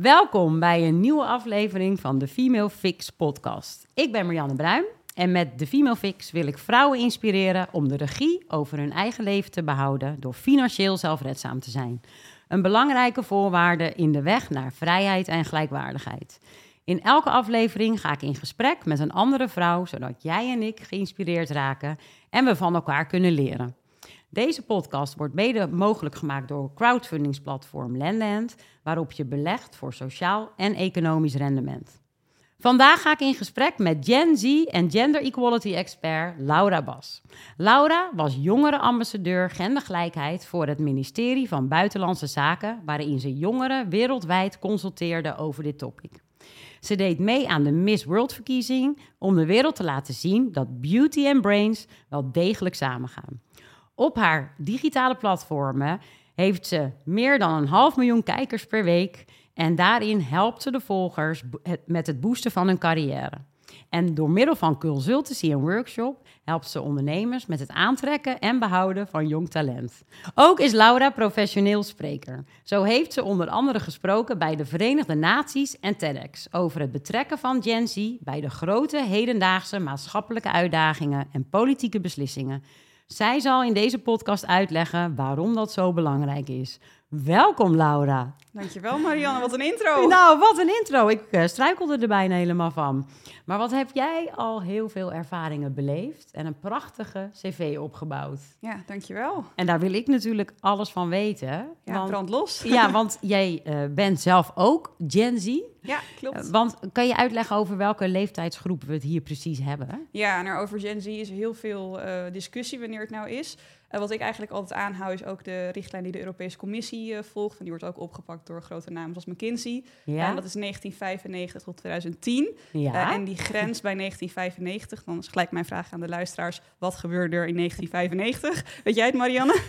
Welkom bij een nieuwe aflevering van de Female Fix podcast. Ik ben Marianne Bruin en met de Female Fix wil ik vrouwen inspireren om de regie over hun eigen leven te behouden door financieel zelfredzaam te zijn. Een belangrijke voorwaarde in de weg naar vrijheid en gelijkwaardigheid. In elke aflevering ga ik in gesprek met een andere vrouw, zodat jij en ik geïnspireerd raken en we van elkaar kunnen leren. Deze podcast wordt mede mogelijk gemaakt door crowdfundingsplatform Landland, waarop je belegt voor sociaal en economisch rendement. Vandaag ga ik in gesprek met Gen Z en gender equality expert Laura Bas. Laura was jongerenambassadeur gendergelijkheid voor het ministerie van Buitenlandse Zaken, waarin ze jongeren wereldwijd consulteerde over dit topic. Ze deed mee aan de Miss World verkiezing om de wereld te laten zien dat beauty en brains wel degelijk samengaan. Op haar digitale platformen heeft ze meer dan een half miljoen kijkers per week. En daarin helpt ze de volgers met het boosten van hun carrière. En door middel van consultancy en workshop helpt ze ondernemers met het aantrekken en behouden van jong talent. Ook is Laura professioneel spreker. Zo heeft ze onder andere gesproken bij de Verenigde Naties en TEDx over het betrekken van Gen Z bij de grote hedendaagse maatschappelijke uitdagingen en politieke beslissingen. Zij zal in deze podcast uitleggen waarom dat zo belangrijk is. Welkom, Laura. Dankjewel, Marianne. Wat een intro. Nou, wat een intro. Ik uh, struikelde er bijna helemaal van. Maar wat heb jij al heel veel ervaringen beleefd en een prachtige cv opgebouwd. Ja, dankjewel. En daar wil ik natuurlijk alles van weten. Ja, want, brand los. Ja, want jij uh, bent zelf ook Gen Z. Ja, klopt. Uh, want kan je uitleggen over welke leeftijdsgroep we het hier precies hebben? Ja, nou, over Gen Z is heel veel discussie wanneer het nou is. Wat ik eigenlijk altijd aanhoud is ook de richtlijn die de Europese Commissie volgt. En die wordt ook opgepakt door grote namen zoals McKinsey. Ja. En dat is 1995 tot 2010. Ja. Uh, en die grens bij 1995, dan is gelijk mijn vraag aan de luisteraars. Wat gebeurde er in 1995? Weet jij het, Marianne?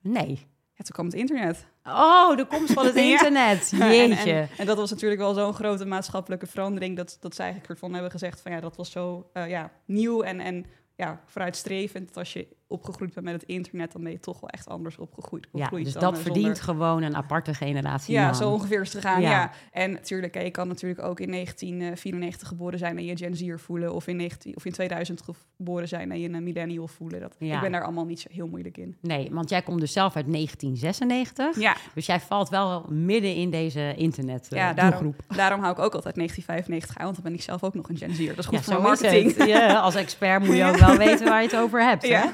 Nee. Ja, toen kwam het internet. Oh, de komst van het internet. ja. Jeetje. En, en, en, dat was natuurlijk wel zo'n grote maatschappelijke verandering... dat, dat zij eigenlijk ervan hebben gezegd van... ja, dat was zo ja, nieuw en, en ja, vooruitstrevend. Als je opgegroeid bent met het internet, dan ben je toch wel echt anders opgegroeid. Ja, dus dat verdient gewoon een aparte generatie. Ja, zo ongeveer is het gegaan. Ja. En natuurlijk, je kan natuurlijk ook in 1994 geboren zijn en je Gen Z'er voelen, of in, 19, of in 2000 geboren zijn en je een millennial voelen. Dat, Ik ben daar allemaal niet zo heel moeilijk in. Nee, want jij komt dus zelf uit 1996. Ja. Dus jij valt wel midden in deze internet uh, ja, daarom, daarom hou ik ook altijd 1995 aan, want dan ben ik zelf ook nog een Gen Z'er. Dat is goed voor marketing. Ja, als expert moet je ook wel weten waar je het over hebt. Ja. Hè?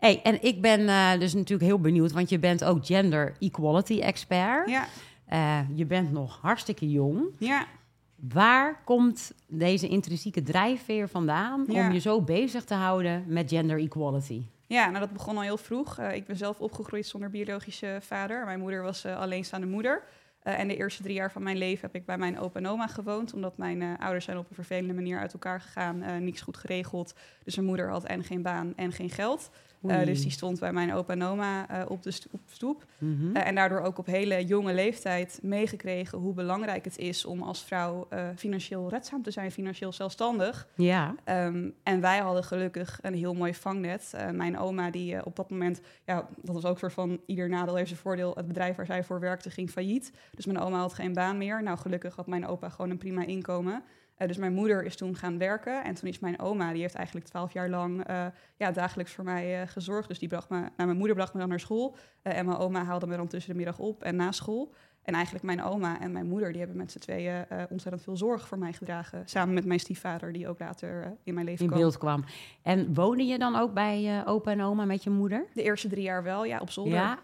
Hey, en ik ben uh, dus natuurlijk heel benieuwd, want je bent ook gender equality expert. Ja. Uh, je bent nog hartstikke jong. Ja. Waar komt deze intrinsieke drijfveer vandaan om je zo bezig te houden met gender equality? Ja, nou dat begon al heel vroeg. Uh, ik ben zelf opgegroeid zonder biologische vader. Mijn moeder was alleenstaande moeder. En de eerste drie jaar van mijn leven heb ik bij mijn opa en oma gewoond. Omdat mijn ouders zijn op een vervelende manier uit elkaar gegaan. Niks goed geregeld. Dus mijn moeder had en geen baan en geen geld. Uh, dus die stond bij mijn opa en oma uh, op de stoep. stoep. Mm -hmm. uh, en daardoor ook op hele jonge leeftijd meegekregen hoe belangrijk het is om als vrouw financieel redzaam te zijn, financieel zelfstandig. Ja. Um, en wij hadden gelukkig een heel mooi vangnet. mijn oma, die op dat moment, ja, dat was ook een soort van ieder nadeel heeft zijn voordeel. Het bedrijf waar zij voor werkte ging failliet. Dus mijn oma had geen baan meer. Nou, gelukkig had mijn opa gewoon een prima inkomen. Uh, dus mijn moeder is toen gaan werken. En toen is mijn oma, die heeft eigenlijk twaalf jaar lang uh, ja, dagelijks voor mij uh, gezorgd. Dus die bracht me, nou, mijn moeder bracht me dan naar school. en mijn oma haalde me dan tussen de middag op en na school. En eigenlijk mijn oma en mijn moeder, die hebben met z'n tweeën ontzettend veel zorg voor mij gedragen. Samen met mijn stiefvader, die ook later in mijn leven in beeld kwam. En woonde je dan ook bij opa en oma met je moeder? De eerste drie jaar wel, ja, op zolder. Ja,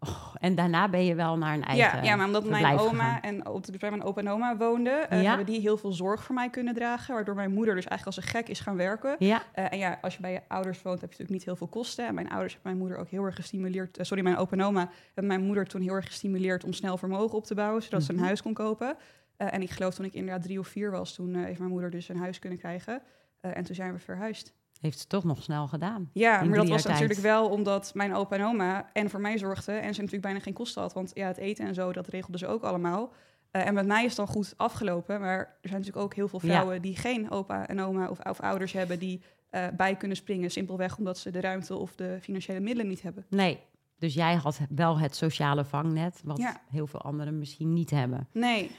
Oh, en daarna ben je wel naar een eigen Ja, ja maar omdat mijn oma en op de, bij mijn opa en oma woonden, uh, ja. hebben die heel veel zorg voor mij kunnen dragen. Waardoor mijn moeder dus eigenlijk als een gek is gaan werken. Ja. Uh, en ja, als je bij je ouders woont, heb je natuurlijk niet heel veel kosten. En mijn ouders hebben mijn moeder ook heel erg gestimuleerd. Uh, sorry, mijn opa en oma hebben mijn moeder toen heel erg gestimuleerd om snel vermogen op te bouwen, zodat mm -hmm. ze een mhm. huis kon kopen. en ik geloof toen ik inderdaad drie of vier was, toen heeft mijn moeder dus een huis kunnen krijgen. en toen zijn we verhuisd. Heeft ze toch nog snel gedaan. Ja, maar dat was natuurlijk wel omdat mijn opa en oma en voor mij zorgden. En ze natuurlijk bijna geen kosten had. Want ja, het eten en zo, dat regelden ze ook allemaal. Uh, en met mij is het dan goed afgelopen. Maar er zijn natuurlijk ook heel veel vrouwen ja. die geen opa en oma of, of ouders hebben die uh, bij kunnen springen. Simpelweg omdat ze de ruimte of de financiële middelen niet hebben. Nee, Dus jij had wel het sociale vangnet, wat Ja. heel veel anderen misschien niet hebben. Nee,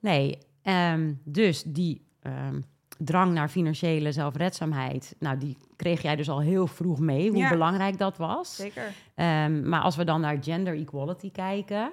Nee, ehm, dus die ehm, drang naar financiële zelfredzaamheid, nou, die kreeg jij dus al heel vroeg mee, hoe Ja. belangrijk dat was. zeker. Ehm, maar als we dan naar gender equality kijken,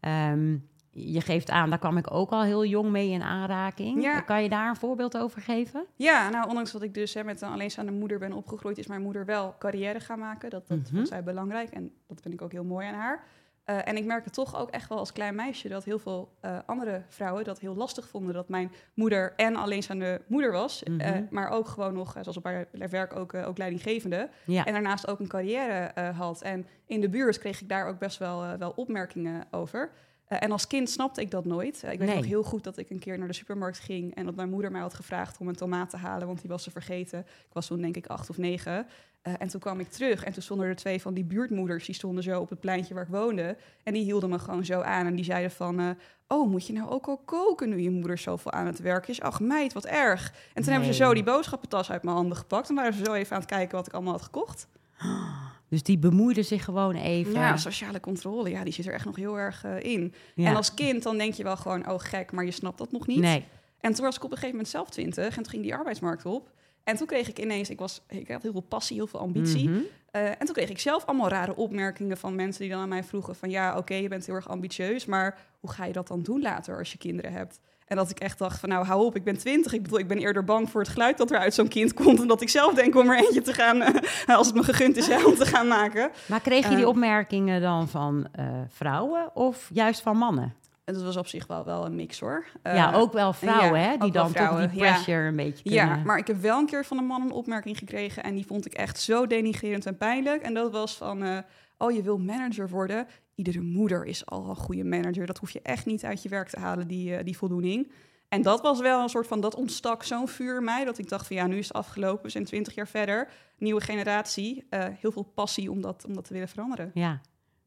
ehm, je geeft aan, daar kwam ik ook al heel jong mee in aanraking. Ja. Kan je daar een voorbeeld over geven? Ja, nou, ondanks dat ik dus hè, met een alleenstaande moeder ben opgegroeid, is mijn moeder wel carrière gaan maken. Dat, dat Mhm. vond zij belangrijk en dat vind ik ook heel mooi aan haar. Eh, en ik merkte toch ook echt wel als klein meisje dat heel veel eh, andere vrouwen dat heel lastig vonden. Dat mijn moeder en alleenstaande moeder was, eh, Mhm. maar ook gewoon nog, zoals op haar werk, ook, ook leidinggevende. Ja. En daarnaast ook een carrière had. En in de buurt kreeg ik daar ook best wel, wel opmerkingen over. Eh, en als kind snapte ik dat nooit. Eh, ik weet Nee. nog heel goed dat ik een keer naar de supermarkt ging en dat mijn moeder mij had gevraagd om een tomaat te halen, want die was ze vergeten. Ik was toen denk ik acht of negen. Eh, en toen kwam ik terug en toen stonden er twee van die buurtmoeders, die stonden zo op het pleintje waar ik woonde. En die hielden me gewoon zo aan en die zeiden van, oh, moet je nou ook al koken nu je moeder zoveel aan het werk is? Ach meid, wat erg. En toen hebben ze zo die boodschappentas uit mijn handen gepakt en waren ze zo even aan het kijken wat ik allemaal had gekocht. Dus die bemoeide zich gewoon even. Ja, sociale controle, ja, die zit er echt nog heel erg eh, in. Ja. En als kind dan denk je wel gewoon, oh gek, maar je snapt dat nog niet. Nee. En toen was ik op een gegeven moment zelf twintig en toen ging die arbeidsmarkt op. En toen kreeg ik ineens, ik, was, ik had heel veel passie, heel veel ambitie. Mhm. Eh, en toen kreeg ik zelf allemaal rare opmerkingen van mensen die dan aan mij vroegen van... ja, oké, je bent heel erg ambitieus, maar hoe ga je dat dan doen later als je kinderen hebt? En dat ik echt dacht van, nou, hou op, ik ben twintig. Ik bedoel, ik ben eerder bang voor het geluid dat er uit zo'n kind komt... dan dat ik zelf denk om er eentje te gaan, eh, als het me gegund is, om te gaan maken. Maar kreeg je die Eh, opmerkingen dan van eh, vrouwen of juist van mannen? En dat was op zich wel, wel een mix, hoor. ja, ook wel vrouwen, ja, hè? Die dan vrouwen, toch die ja. pressure een beetje kunnen... Ja, maar ik heb wel een keer van een man een opmerking gekregen en die vond ik echt zo denigrerend en pijnlijk. En dat was van, oh je wil manager worden. Iedere moeder is al een goede manager. Dat hoef je echt niet uit je werk te halen, die, eh, die voldoening. En dat was wel een soort van, dat ontstak zo'n vuur in mij, dat ik dacht van ja, nu is het afgelopen, we zijn twintig jaar verder, nieuwe generatie, eh, heel veel passie om dat, om dat te willen veranderen. Ja,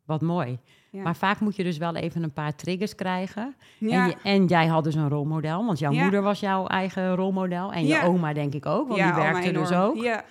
wat mooi. Ja. Maar vaak moet je dus wel even een paar triggers krijgen. Ja. En, je- en jij had dus een rolmodel, want jouw Ja. moeder was jouw eigen rolmodel. En je oma denk ik ook, want die werkte dus ook. Ja,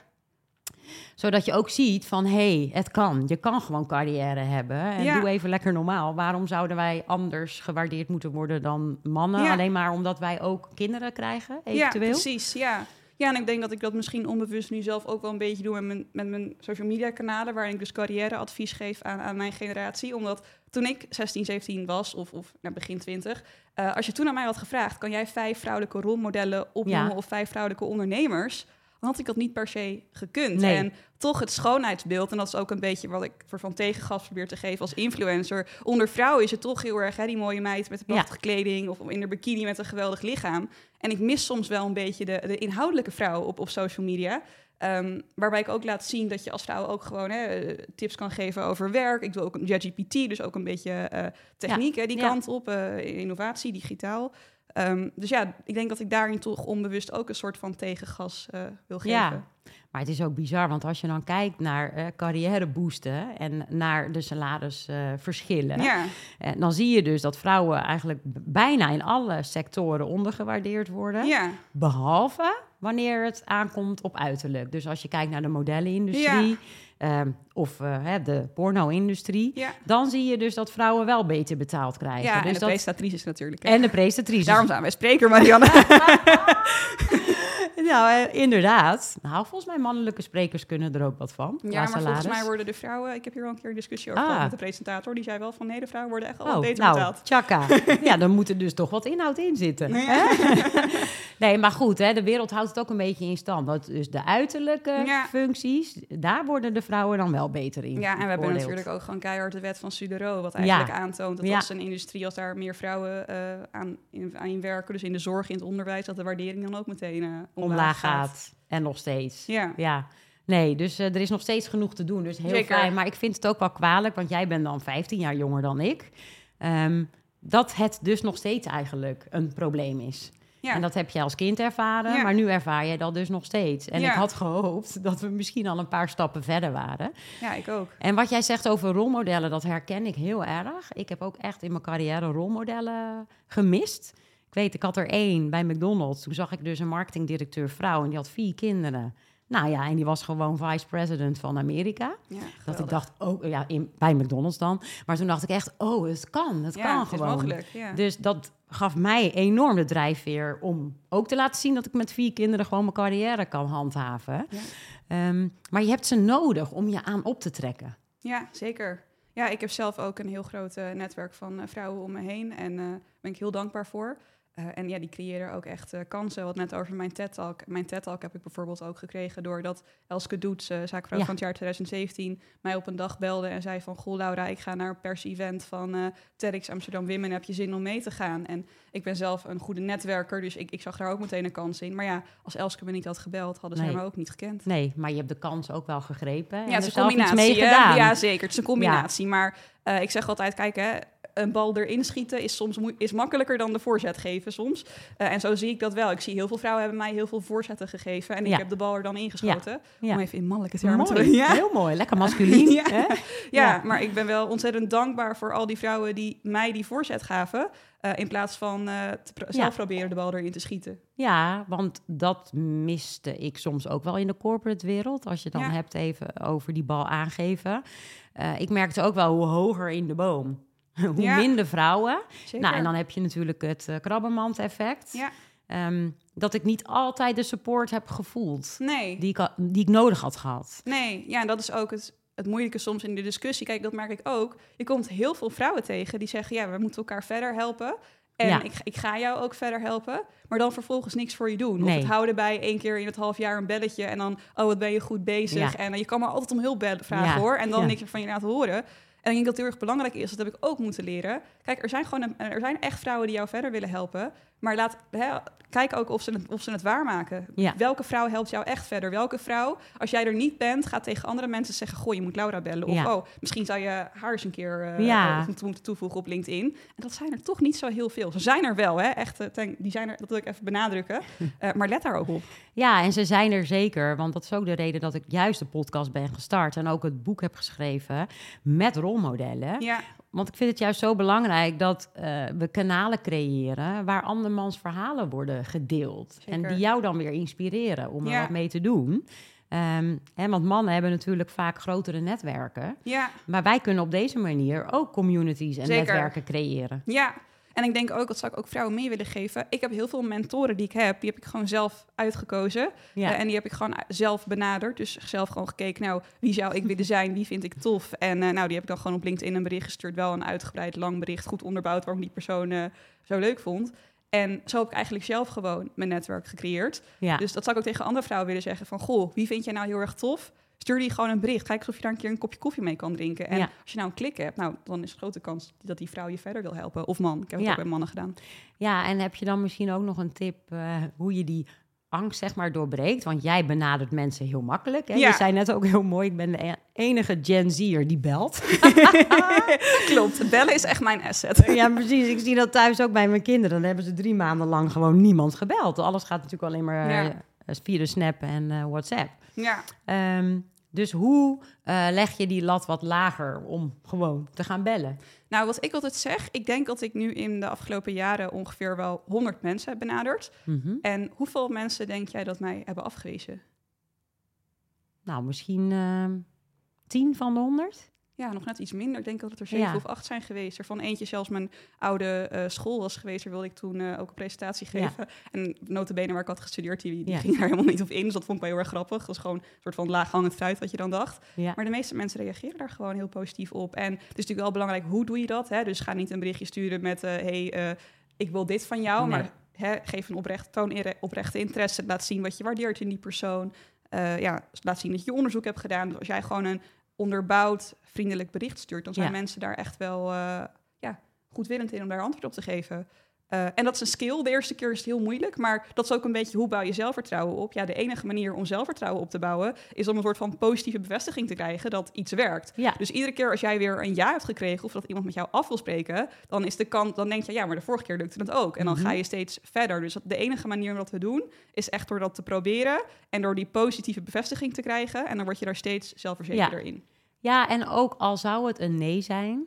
Zodat je ook ziet van, hé, hey, het kan. Je kan gewoon carrière hebben. En Ja. doe even lekker normaal. Waarom zouden wij anders gewaardeerd moeten worden dan mannen? Ja. Alleen maar omdat wij ook kinderen krijgen, eventueel? Ja, precies. Ja. ja, en ik denk dat ik dat misschien onbewust nu zelf ook wel een beetje doe met mijn, met mijn social media kanalen, waarin ik dus carrièreadvies geef aan, aan mijn generatie. Omdat toen ik 16, 17 was, of, of nou, begin 20, eh, als je toen aan mij had gevraagd, kan jij vijf vrouwelijke rolmodellen opnoemen Ja. of vijf vrouwelijke ondernemers? Dan had ik dat niet per se gekund. Nee. En toch het schoonheidsbeeld, en dat is ook een beetje wat ik voor van tegengas probeer te geven als influencer. Onder vrouwen is het toch heel erg hè, die mooie meid met de Ja. prachtige kleding of in de bikini met een geweldig lichaam. En ik mis soms wel een beetje de, de inhoudelijke vrouw op, op social media. Ehm, waarbij ik ook laat zien dat je als vrouw ook gewoon hè, tips kan geven over werk. Ik doe ook een ChatGPT, dus ook een beetje eh, techniek, hè, die Ja. kant op, eh, innovatie, digitaal. Ehm, dus ja, ik denk dat ik daarin toch onbewust ook een soort van tegengas eh, wil geven. Ja. Maar het is ook bizar, want als je dan kijkt naar eh carrière boosten en naar de salarisverschillen, ja. eh, dan zie je dus dat vrouwen eigenlijk bijna in alle sectoren ondergewaardeerd worden. ja. Behalve wanneer het aankomt op uiterlijk. Dus als je kijkt naar de modellenindustrie ehm, of eh, hè, de porno-industrie, Ja. dan zie je dus dat vrouwen wel beter betaald krijgen. Ja, en dus de dat, presentatrices natuurlijk. hè. en de presentatrices. Daarom zijn wij spreker, Marianne. Nou, eh, inderdaad. Nou, volgens mij mannelijke sprekers kunnen er ook wat van. Ja, maar volgens mij worden de vrouwen... Ik heb hier wel een keer een discussie over Ah. gehad met de presentator. Die zei wel van, nee, de vrouwen worden echt al Oh, beter nou, betaald. tjaka. ja, dan moet er dus toch wat inhoud in zitten. Nee. hè? nee, maar goed, hè, de wereld houdt het ook een beetje in stand. Dus de uiterlijke Ja. functies, daar worden de vrouwen dan wel beter in Ja, en we hebben natuurlijk ook gewoon keihard de wet van Sudero. Wat eigenlijk Ja. aantoont dat Ja. als een industrie, als daar meer vrouwen eh, aan, in, aan werken, dus in de zorg, in het onderwijs, dat de waardering dan ook meteen omlaag, omlaag gaat. En nog steeds. Ja. Ja. Nee, dus eh, er is nog steeds genoeg te doen. Dus heel Zeker. fijn. Maar ik vind het ook wel kwalijk, want jij bent dan 15 jaar jonger dan ik. ehm, dat het dus nog steeds eigenlijk een probleem is. Ja. En dat heb je als kind ervaren, Ja. maar nu ervaar je dat dus nog steeds. En Ja. ik had gehoopt dat we misschien al een paar stappen verder waren. ja, ik ook. En wat jij zegt over rolmodellen, dat herken ik heel erg. Ik heb ook echt in mijn carrière rolmodellen gemist. Ik weet, ik had er één bij McDonald's. Toen zag ik dus een marketingdirecteur vrouw en die had vier kinderen. Nou ja, en die was gewoon vice-president van Amerika. Ja, Dat ik dacht, oh ja, in, bij McDonald's dan. Maar toen dacht ik echt, oh, het kan, het ja, kan het is gewoon. mogelijk. Ja. Dus dat gaf mij enorm de drijfveer om ook te laten zien dat ik met vier kinderen gewoon mijn carrière kan handhaven. Ehm, maar je hebt ze nodig om je aan op te trekken. Ja, zeker. Ja, ik heb zelf ook een heel groot eh, netwerk van eh, vrouwen om me heen. En daar ben ik heel dankbaar voor. Eh, en ja, die creëren ook echt eh, kansen. Wat net over mijn TED-talk. Mijn TED-talk heb ik bijvoorbeeld ook gekregen... doordat Elske Doets, eh zaakvrouw Ja. van het jaar 2017... mij op een dag belde en zei van... Goh, Laura, ik ga naar een pers-event van TEDx Amsterdam Women. Heb je zin om mee te gaan? En ik ben zelf een goede netwerker, dus ik, ik zag daar ook meteen een kans in. Maar ja, als Elske me niet had gebeld, hadden Nee. zij me ook niet gekend. Nee, maar je hebt de kans ook wel gegrepen. en Ja, het is een iets combinatie. mee gedaan. Ja, zeker. Het is een combinatie. Maar ik zeg altijd, kijk, hè, een bal erin schieten is soms is makkelijker dan de voorzet geven soms. Eh, en zo zie ik dat wel. Ik zie heel veel vrouwen hebben mij heel veel voorzetten gegeven. En ik Ja. heb de bal er dan ingeschoten. Ja. Om even in mannelijke termen te Mooi, ja. heel mooi. Lekker masculien. Ja. hè? Ja, maar ik ben wel ontzettend dankbaar voor al die vrouwen die mij die voorzet gaven. eh, in plaats van eh, te pro- zelf proberen de bal erin te schieten. Ja, want dat miste ik soms ook wel in de corporate wereld. Als je dan hebt even over die bal aangeven. Ik merkte ook wel hoe hoger in de boom, hoe Ja. minder vrouwen. Zeker. Nou, en dan heb je natuurlijk het eh, krabbenmand-effect. Ja. Ehm, dat ik niet altijd de support heb gevoeld Nee. die ik, die ik nodig had gehad. Nee, ja, en dat is ook het, het moeilijke soms in de discussie. Kijk, dat merk ik ook. Je komt heel veel vrouwen tegen die zeggen: ja, we moeten elkaar verder helpen. En Ja. ik, ik ga jou ook verder helpen, maar dan vervolgens niks voor je doen. Of het houden bij één keer in het half jaar een belletje en dan, oh, wat ben je goed bezig. Ja. En eh, je kan maar altijd om hulp bellen, vragen Ja. hoor. En dan niks van je laten horen. Ik denk dat het heel erg belangrijk is, dat heb ik ook moeten leren. Kijk, er zijn gewoon er zijn echt vrouwen die jou verder willen helpen. Maar laat, hè, kijk ook of ze, het, of ze het waarmaken. Ja. Welke vrouw helpt jou echt verder? Welke vrouw, als jij er niet bent, gaat tegen andere mensen zeggen... goh, je moet Laura bellen. Of Ja. oh, misschien zou je haar eens een keer Ja. eh, moeten- toevoegen op LinkedIn. En dat zijn er toch niet zo heel veel. Ze zijn er wel, hè? Echt, eh, die zijn er, dat wil ik even benadrukken. Maar let daar ook op. Ja, en ze zijn er zeker. Want dat is ook de reden dat ik juist de podcast ben gestart. En ook het boek heb geschreven met rolmodellen. Want ik vind het juist zo belangrijk dat eh, we kanalen creëren waar andermans verhalen worden gedeeld. En die jou dan weer inspireren om er wat mee te doen. Ehm, hè, want mannen hebben natuurlijk vaak grotere netwerken. ja, Maar wij kunnen op deze manier ook communities en Zeker. netwerken creëren. ja. En ik denk ook, dat zou ik ook vrouwen mee willen geven. Ik heb heel veel mentoren die ik heb, die heb ik gewoon zelf uitgekozen. Ja. Eh, en die heb ik gewoon zelf benaderd. Dus zelf gewoon gekeken, nou, wie zou ik willen zijn? Wie vind ik tof? En eh, nou, die heb ik dan gewoon op LinkedIn een bericht gestuurd. Wel een uitgebreid, lang bericht, goed onderbouwd... waarom die persoon eh, zo leuk vond. En zo heb ik eigenlijk zelf gewoon mijn netwerk gecreëerd. ja. Dus dat zou ik ook tegen andere vrouwen willen zeggen van... goh, wie vind jij nou heel erg tof? Stuur die gewoon een bericht. Kijk of je daar een keer een kopje koffie mee kan drinken. En Ja. als je nou een klik hebt, nou, dan is de grote kans dat die vrouw je verder wil helpen. Of man. Ik heb het Ja. ook bij mannen gedaan. ja, en heb je dan misschien ook nog een tip eh, hoe je die angst zeg maar doorbreekt? Want jij benadert mensen heel makkelijk. Hè? Ja. Je zei net ook heel mooi, ik ben de e- enige Gen Z'er die belt. Klopt, bellen is echt mijn asset. Ja, precies. Ik zie dat thuis ook bij mijn kinderen. Dan hebben ze drie maanden lang gewoon niemand gebeld. Alles gaat natuurlijk alleen maar Ja. Via de Snap en eh, WhatsApp. Ja, Ehm, dus hoe eh, leg je die lat wat lager om gewoon te gaan bellen? nou wat ik altijd zeg, ik denk dat ik nu in de afgelopen jaren ongeveer wel 100 mensen heb benaderd. Mhm. En hoeveel mensen denk jij dat mij hebben afgewezen? Nou, misschien ehm, tien van de honderd? Ja, nog net iets minder. Ik denk dat het er zeven Ja. of acht zijn geweest. Er van eentje zelfs mijn oude eh, school was geweest. Daar wilde ik toen eh, ook een presentatie Ja. geven. En notabene waar ik had gestudeerd, die, die Ja. ging daar helemaal niet op in. Dus dat vond ik wel heel erg grappig. Dat was gewoon een soort van laaghangend fruit wat je dan dacht. Maar de meeste mensen reageren daar gewoon heel positief op. En het is natuurlijk wel belangrijk, hoe doe je dat? Hè? Dus ga niet een berichtje sturen met... eh hey, ik wil dit van jou. Nee. Maar hè, geef een oprecht, toon in- oprechte interesse. Laat zien wat je waardeert in die persoon. Ja, laat zien dat je onderzoek hebt gedaan. Dus als jij gewoon een onderbouwd, vriendelijk bericht stuurt... dan zijn Ja. mensen daar echt wel eh, ja, goedwillend in om daar antwoord op te geven. Eh, en dat is een skill. De eerste keer is het heel moeilijk, maar dat is ook een beetje hoe bouw je zelfvertrouwen op. Ja, de enige manier om zelfvertrouwen op te bouwen is om een soort van positieve bevestiging te krijgen dat iets werkt. Ja. Dus iedere keer als jij weer een ja hebt gekregen of dat iemand met jou af wil spreken, dan is de kant, dan denk je ja, maar de vorige keer lukte het ook. En dan Mhm. ga je steeds verder. Dus de enige manier om dat te doen is echt door dat te proberen en door die positieve bevestiging te krijgen. En dan word je daar steeds zelfverzekerder in. Ja, en ook al zou het een nee zijn,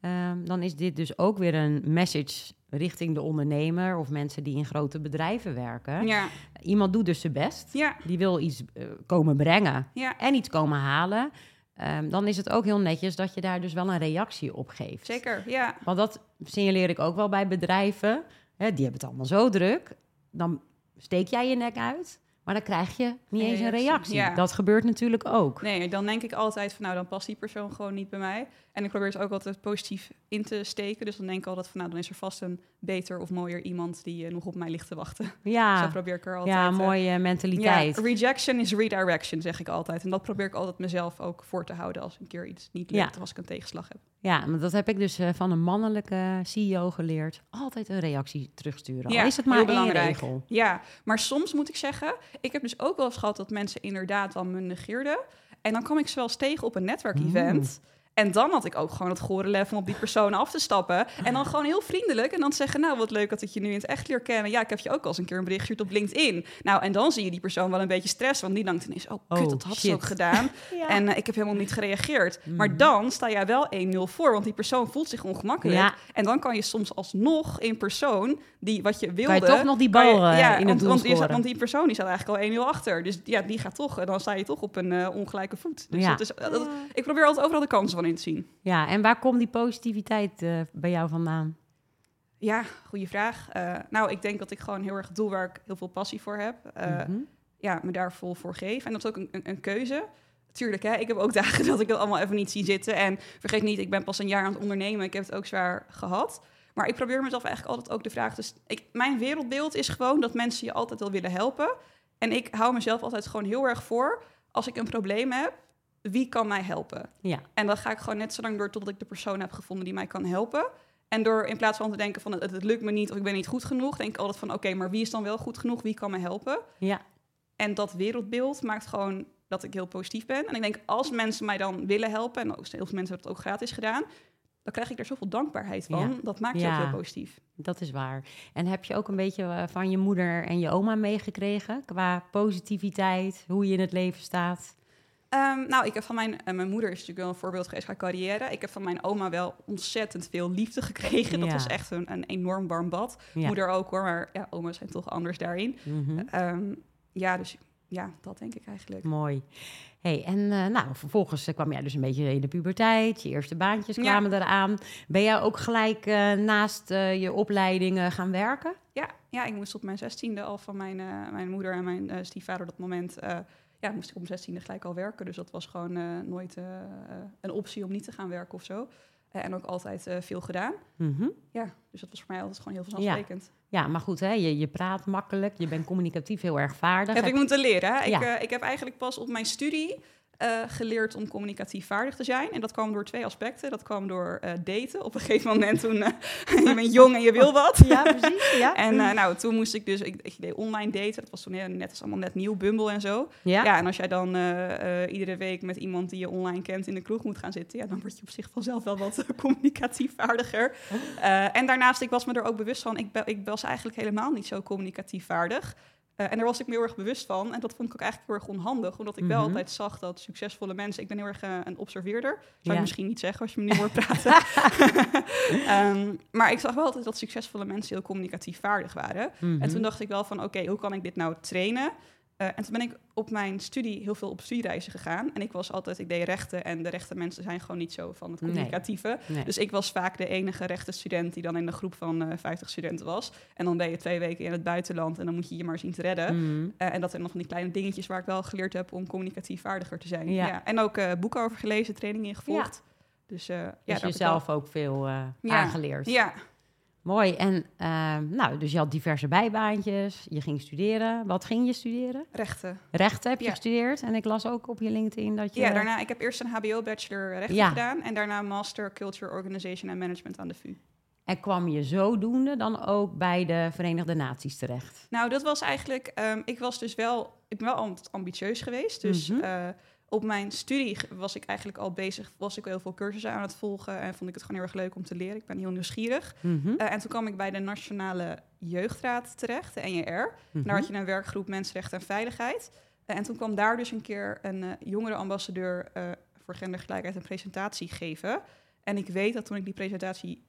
Ehm, dan is dit dus ook weer een message richting de ondernemer of mensen die in grote bedrijven werken. Ja, Iemand doet dus zijn best. ja, Die wil iets eh, komen brengen ja, en iets komen halen. Ehm, dan is het ook heel netjes dat je daar dus wel een reactie op geeft. zeker. Ja, Want dat signaleer ik ook wel bij bedrijven. Hè, die hebben het allemaal zo druk. Dan steek jij je nek uit, maar dan krijg je niet eens een reactie, ja. Dat gebeurt natuurlijk ook. nee, dan denk ik altijd van nou, dan past die persoon gewoon niet bij mij. En ik probeer het ook altijd positief in te steken. Dus dan denk ik altijd van nou, dan is er vast een beter of mooier iemand die eh, nog op mij ligt te wachten. Zo Ja, probeer ik er altijd... ja eh, mooie mentaliteit. Ja, rejection is redirection, zeg ik altijd. En dat probeer ik altijd mezelf ook voor te houden als een keer iets niet lukt Ja. of als ik een tegenslag heb. Ja, maar dat heb ik dus eh, van een mannelijke CEO geleerd. Altijd een reactie terugsturen. Ja, Al is het maar één belangrijk. regel. Ja, maar soms moet ik zeggen, ik heb dus ook wel eens gehad dat mensen inderdaad dan me negeerden. En dan kwam ik ze wel eens tegen op een netwerkevent. En dan had ik ook gewoon het gore lef om op die persoon af te stappen. En dan gewoon heel vriendelijk. En dan te zeggen, nou wat leuk dat ik je nu in het echt leer kennen. Ja, ik heb je ook al eens een keer een bericht gestuurd op LinkedIn. Nou, en dan zie je die persoon wel een beetje stress. Want die denkt ineens, oh kut, Oh, dat had ze ook gedaan. Ja. En eh, ik heb helemaal niet gereageerd. Mhm. Maar dan sta jij wel 1-0 voor, want die persoon voelt zich ongemakkelijk. Ja. En dan kan je soms alsnog in persoon die wat je wilde... Kan je toch nog die je- bal eh, in het want, doel want, want die persoon die staat eigenlijk al 1-0 achter. Dus ja, die gaat toch, en dan sta je toch op een eh, ongelijke voet. Dus Ja. dat is, dat- ik probeer altijd overal de kansen van in te zien. Ja, en waar komt die positiviteit eh, bij jou vandaan? Ja, goede vraag. Eh, nou, ik denk dat ik gewoon heel erg doe waar ik heel veel passie voor heb. Eh, Mhm. ja, me daar vol voor geef. En dat is ook een, een, een keuze. Tuurlijk, hè, ik heb ook dagen dat ik het allemaal even niet zie zitten. En vergeet niet, ik ben pas een jaar aan het ondernemen. Ik heb het ook zwaar gehad. Maar ik probeer mezelf eigenlijk altijd ook de vraag... Dus ik, mijn wereldbeeld is gewoon dat mensen je altijd wel willen helpen. En ik hou mezelf altijd gewoon heel erg voor... als ik een probleem heb, wie kan mij helpen? Ja. En dan ga ik gewoon net zo lang door totdat ik de persoon heb gevonden die mij kan helpen. En door in plaats van te denken van het, het lukt me niet of ik ben niet goed genoeg... denk ik altijd van oké, maar wie is dan wel goed genoeg? Wie kan mij helpen? Ja. En dat wereldbeeld maakt gewoon dat ik heel positief ben. En ik denk, als mensen mij dan willen helpen, en ook heel veel mensen hebben het ook gratis gedaan, dan krijg ik daar zoveel dankbaarheid van. Ja. Dat maakt je Ja. ook heel positief. Dat is waar. En heb je ook een beetje eh, van je moeder en je oma meegekregen qua positiviteit, hoe je in het leven staat? Ehm, nou, ik heb van mijn, eh, mijn moeder is natuurlijk wel een voorbeeld geweest qua carrière. Ik heb van mijn oma wel ontzettend veel liefde gekregen. Dat Ja. was echt een, een enorm warm bad. Ja. Moeder ook hoor, maar ja, oma's zijn toch anders daarin. Mhm. Ehm, ja, dus ja, dat denk ik eigenlijk. Mooi. Hey, en eh, nou, vervolgens eh, kwam jij dus een beetje in de puberteit. Je eerste baantjes Ja. kwamen eraan. Ben jij ook gelijk naast je opleidingen gaan werken? Ja, ja, ik moest op mijn zestiende al van mijn, mijn moeder en mijn stiefvader op dat moment... ja, moest ik mijn zestiende gelijk al werken. Dus dat was gewoon eh, nooit eh, eh, een optie om niet te gaan werken of zo. En ook altijd veel gedaan. Mhm. Ja, dus dat was voor mij altijd gewoon heel vanzelfsprekend. Ja, maar goed, hè, je, je praat makkelijk, je bent communicatief heel erg vaardig. Heb ik moeten leren. Hè? Ja. Ik, ik heb eigenlijk pas op mijn studie eh, geleerd om communicatief vaardig te zijn. En dat kwam door twee aspecten. Dat kwam door eh, daten. Op een gegeven moment toen eh, je bent jong en je wil wat. Ja, precies. Ja. En eh, nou, toen moest ik dus, ik, ik deed online daten. Dat was toen net, was allemaal net nieuw, Bumble en zo. ja? Ja, en als jij dan iedere week met iemand die je online kent in de kroeg moet gaan zitten, ja, dan word je op zich vanzelf wel wat communicatief vaardiger. Eh, en daarnaast, ik was me er ook bewust van, ik, ik was eigenlijk helemaal niet zo communicatief vaardig. Eh, en daar was ik me heel erg bewust van. En dat vond ik ook eigenlijk heel erg onhandig, omdat ik wel Mhm. altijd zag dat succesvolle mensen, ik ben heel erg eh, een observeerder, zou Ja. ik misschien niet zeggen als je me nu hoort praten. Ehm, maar ik zag wel altijd dat succesvolle mensen heel communicatief vaardig waren. Mhm. En toen dacht ik wel van, oké, hoe kan ik dit nou trainen? Eh, en toen ben ik op mijn studie heel veel op studiereizen gegaan. En ik was altijd, ik deed rechten en de rechte mensen zijn gewoon niet zo van het communicatieve. Nee. Dus ik was vaak de enige rechte student die dan in de groep van eh 50 studenten was. En dan ben je twee weken in het buitenland en dan moet je je maar zien te redden. Mhm. Eh, en dat zijn nog van die kleine dingetjes waar ik wel geleerd heb om communicatief vaardiger te zijn. Ja. Ja. En ook boeken over gelezen, trainingen ingevolgd. Dus eh ja, dus heb ik jezelf ook veel Ja. aangeleerd. Ja, Mooi. En eh, nou, dus je had diverse bijbaantjes. Je ging studeren. Wat ging je studeren? rechten. Rechten heb je Ja. gestudeerd. En ik las ook op je LinkedIn dat je... Ja, daarna, ik heb eerst een HBO-bachelor rechten Ja. gedaan en daarna Master Culture Organization and Management aan de VU. En kwam je zodoende dan ook bij de Verenigde Naties terecht? Nou, dat was eigenlijk, ehm, ik was dus wel, ik ben wel altijd ambitieus geweest. Dus Mhm. eh, op mijn studie was ik eigenlijk al bezig, was ik heel veel cursussen aan het volgen en vond ik het gewoon heel erg leuk om te leren. Ik ben heel nieuwsgierig. Mhm. Eh, en toen kwam ik bij de Nationale Jeugdraad terecht, de NJR. Mhm. Daar had je een werkgroep Mensenrechten en Veiligheid. Eh, en toen kwam daar dus een keer een eh jongerenambassadeur eh voor gendergelijkheid een presentatie geven. En ik weet dat toen ik die presentatie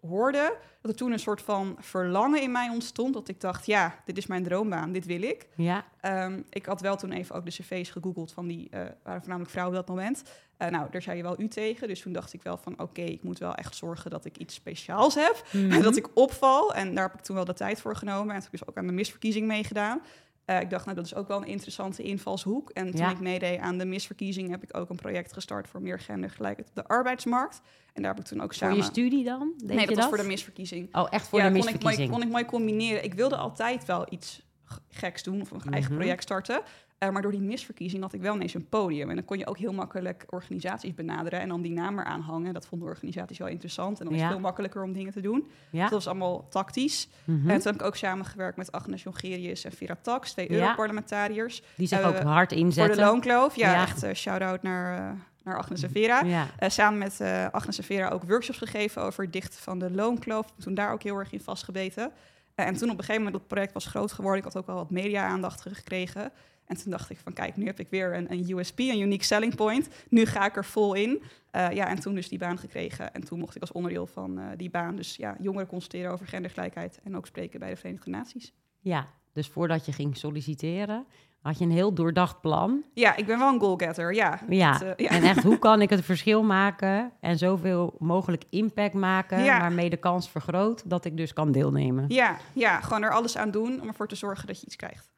hoorde, dat er toen een soort van verlangen in mij ontstond. Dat ik dacht, ja, dit is mijn droombaan, dit wil ik. Ja, Ehm, ik had wel toen even ook de cv's gegoogeld van die, eh, waren voornamelijk vrouwen op dat moment. Eh, nou, daar zei je wel u tegen. Dus toen dacht ik wel van, oké, ik moet wel echt zorgen dat ik iets speciaals heb. Mhm. En dat ik opval. En daar heb ik toen wel de tijd voor genomen. En toen heb ik dus ook aan de misverkiezing meegedaan. Eh, ik dacht, nou, dat is ook wel een interessante invalshoek. En toen Ja. ik meedeed aan de misverkiezing, heb ik ook een project gestart voor meer gendergelijkheid op de arbeidsmarkt. En daar heb ik toen ook Voor samen... je studie dan? Deed nee, je dat was voor de misverkiezing. Oh, echt voor ja, de kon ik, mooi, misverkiezing? kon ik mooi combineren. Ik wilde altijd wel iets geks doen of een eigen Mhm. project starten. Eh, maar door die misverkiezing had ik wel ineens een podium. En dan kon je ook heel makkelijk organisaties benaderen en dan die naam eraan hangen. Dat vonden organisaties wel interessant. En dan is het veel makkelijker om dingen te doen. Ja. Dat was allemaal tactisch. Mhm. En toen heb ik ook samengewerkt met Agnes Jongerius en Vera Tax, twee Ja. Europarlementariërs. Die zich eh, ook hard Voor inzetten. de loonkloof. Ja, echt eh, shout-out naar, eh, naar Agnes en Vera. Ja. Eh, samen met eh, Agnes en Vera ook workshops gegeven over het dichten van de loonkloof. Toen daar ook heel erg in vastgebeten. Eh, en toen op een gegeven moment, dat project was groot geworden. Ik had ook wel wat media-aandacht gekregen. En toen dacht ik van, kijk, nu heb ik weer een, een USP, een unique selling point. Nu ga ik er vol in. Eh, ja, en toen dus die baan gekregen. En toen mocht ik als onderdeel van eh, die baan dus ja, jongeren consulteren over gendergelijkheid. En ook spreken bij de Verenigde Naties. ja, dus voordat je ging solliciteren, had je een heel doordacht plan. Ja, ik ben wel een goalgetter, ja. Ja, Dat, eh, ja. en echt, hoe kan ik het verschil maken en zoveel mogelijk impact maken, Ja. waarmee de kans vergroot dat ik dus kan deelnemen? Ja, ja, gewoon er alles aan doen om ervoor te zorgen dat je iets krijgt.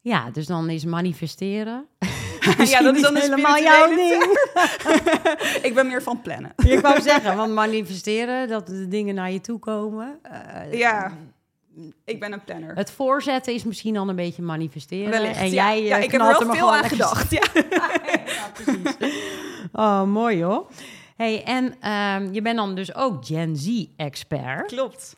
Ja, dus dan is manifesteren. ja, dat is dan helemaal jouw ding. ik ben meer van plannen. Ik wou zeggen, want manifesteren, dat de dingen naar je toe komen. eh, Ja, ik ben een planner. Het voorzetten is misschien dan een beetje manifesteren. Wellicht, en jij ja, eh, ik heb er wel veel aan gedacht. Ja. Ja, precies. Oh, mooi hoor. Hey, en ehm, je bent dan dus ook Gen Z-expert. Klopt.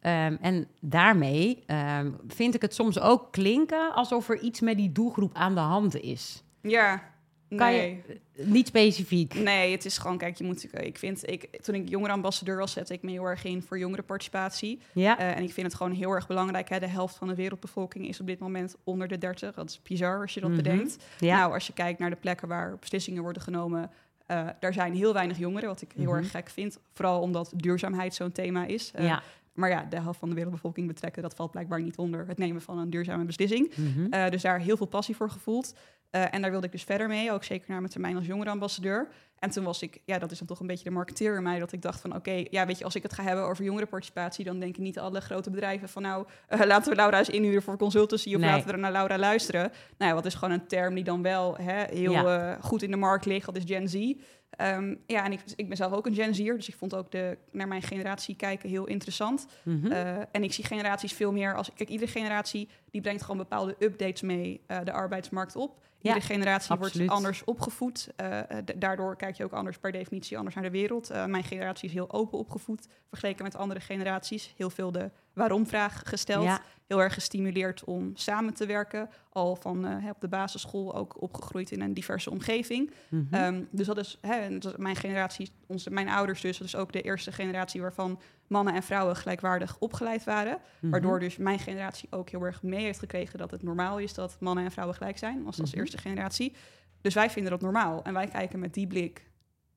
Ehm, en daarmee ehm, vind ik het soms ook klinken alsof er iets met die doelgroep aan de hand is. Ja, Kan nee. je, niet specifiek. Nee, het is gewoon, kijk, je moet, ik vind, ik, toen ik jongerenambassadeur was, zette ik me heel erg in voor jongerenparticipatie. Ja, Eh, en ik vind het gewoon heel erg belangrijk. Hè? De helft van de wereldbevolking is op dit moment onder de 30. Dat is bizar als je dat Mhm. bedenkt. ja. Nou, als je kijkt naar de plekken waar beslissingen worden genomen, eh, daar zijn heel weinig jongeren, wat ik heel Mhm. erg gek vind. Vooral omdat duurzaamheid zo'n thema is. Eh, ja. Maar ja, de helft van de wereldbevolking betrekken, dat valt blijkbaar niet onder het nemen van een duurzame beslissing. Mhm. Eh, dus daar heel veel passie voor gevoeld. Eh, en daar wilde ik dus verder mee, ook zeker naar mijn termijn als jongerenambassadeur. En toen was ik, ja, dat is dan toch een beetje de marketeer in mij, dat ik dacht van, oké, ja, weet je, als ik het ga hebben over jongerenparticipatie, dan denken niet alle grote bedrijven van, nou, eh, laten we Laura eens inhuren voor consultancy of Nee. laten we er naar Laura luisteren. Nou ja, wat is gewoon een term die dan wel hè, heel Ja. goed in de markt ligt, dat is Gen Z. Ehm, ja, en ik, ik ben zelf ook een Gen Z'er, dus ik vond ook de, naar mijn generatie kijken heel interessant. Mhm. Eh, en ik zie generaties veel meer als... Kijk, iedere generatie die brengt gewoon bepaalde updates mee eh, de arbeidsmarkt op. Iedere generatie absoluut. wordt anders opgevoed. Eh, eh, daardoor kijk je ook anders per definitie anders naar de wereld. Eh, mijn generatie is heel open opgevoed vergeleken met andere generaties. Heel veel de waarom-vraag gesteld. Ja. Heel erg gestimuleerd om samen te werken. Al van op de basisschool ook opgegroeid in een diverse omgeving. Mhm. Ehm, dus dat is hè, en dat is mijn generatie, onze, mijn ouders dus. Dat is ook de eerste generatie waarvan mannen en vrouwen gelijkwaardig opgeleid waren. Mhm. Waardoor dus mijn generatie ook heel erg mee heeft gekregen dat het normaal is dat mannen en vrouwen gelijk zijn, als, als Mhm. eerste generatie. Dus wij vinden dat normaal. En wij kijken met die blik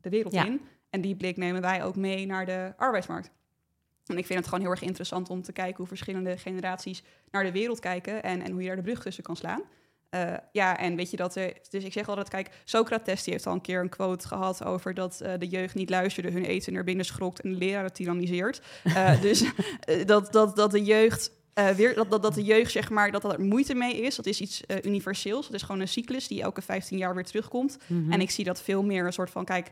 de wereld Ja. in. En die blik nemen wij ook mee naar de arbeidsmarkt. En ik vind het gewoon heel erg interessant om te kijken hoe verschillende generaties naar de wereld kijken en, en hoe je daar de brug tussen kan slaan. Eh, ja, en weet je dat er. Dus ik zeg altijd: kijk, Socrates die heeft al een keer een quote gehad over dat eh, de jeugd niet luisterde, hun eten naar binnen schrokt en de leraren tyranniseert. Eh, dus dat, dat, dat de jeugd. weer, dat, dat, dat de jeugd, zeg maar, dat dat er moeite mee is. Dat is iets universeels. Dat is gewoon een cyclus die elke 15 jaar weer terugkomt. Mhm. En ik zie dat veel meer een soort van, kijk,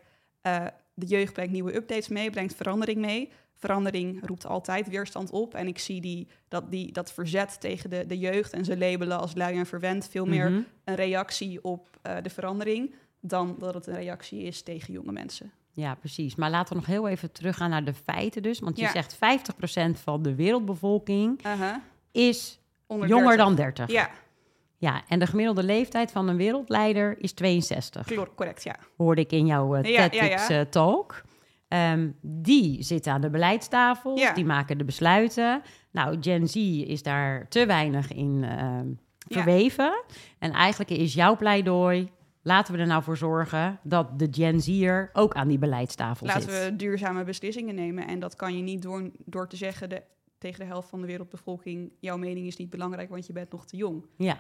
de jeugd brengt nieuwe updates mee, brengt verandering mee. Verandering roept altijd weerstand op. En ik zie die, dat, die, dat verzet tegen de, de jeugd en ze labelen als lui en verwend veel meer Mhm. een reactie op eh, de verandering dan dat het een reactie is tegen jonge mensen. Ja, precies. Maar laten we nog heel even teruggaan naar de feiten dus. Want je Ja. zegt 50% van de wereldbevolking Aha. is Onder jonger 30. dan 30. Ja, Ja, en de gemiddelde leeftijd van een wereldleider is 62. klopt, correct, ja. Hoorde ik in jouw uh, Ja, TEDx ja, ja. eh, talk. Ehm, die zitten aan de beleidstafels, Ja. die maken de besluiten. Nou, Gen Z is daar te weinig in ehm, Ja. verweven. En eigenlijk is jouw pleidooi laten we er nou voor zorgen dat de Gen Z'er ook aan die beleidstafel Laten zit. we duurzame beslissingen nemen. En dat kan je niet door, door te zeggen de, tegen de helft van de wereldbevolking... jouw mening is niet belangrijk, want je bent nog te jong. Ja.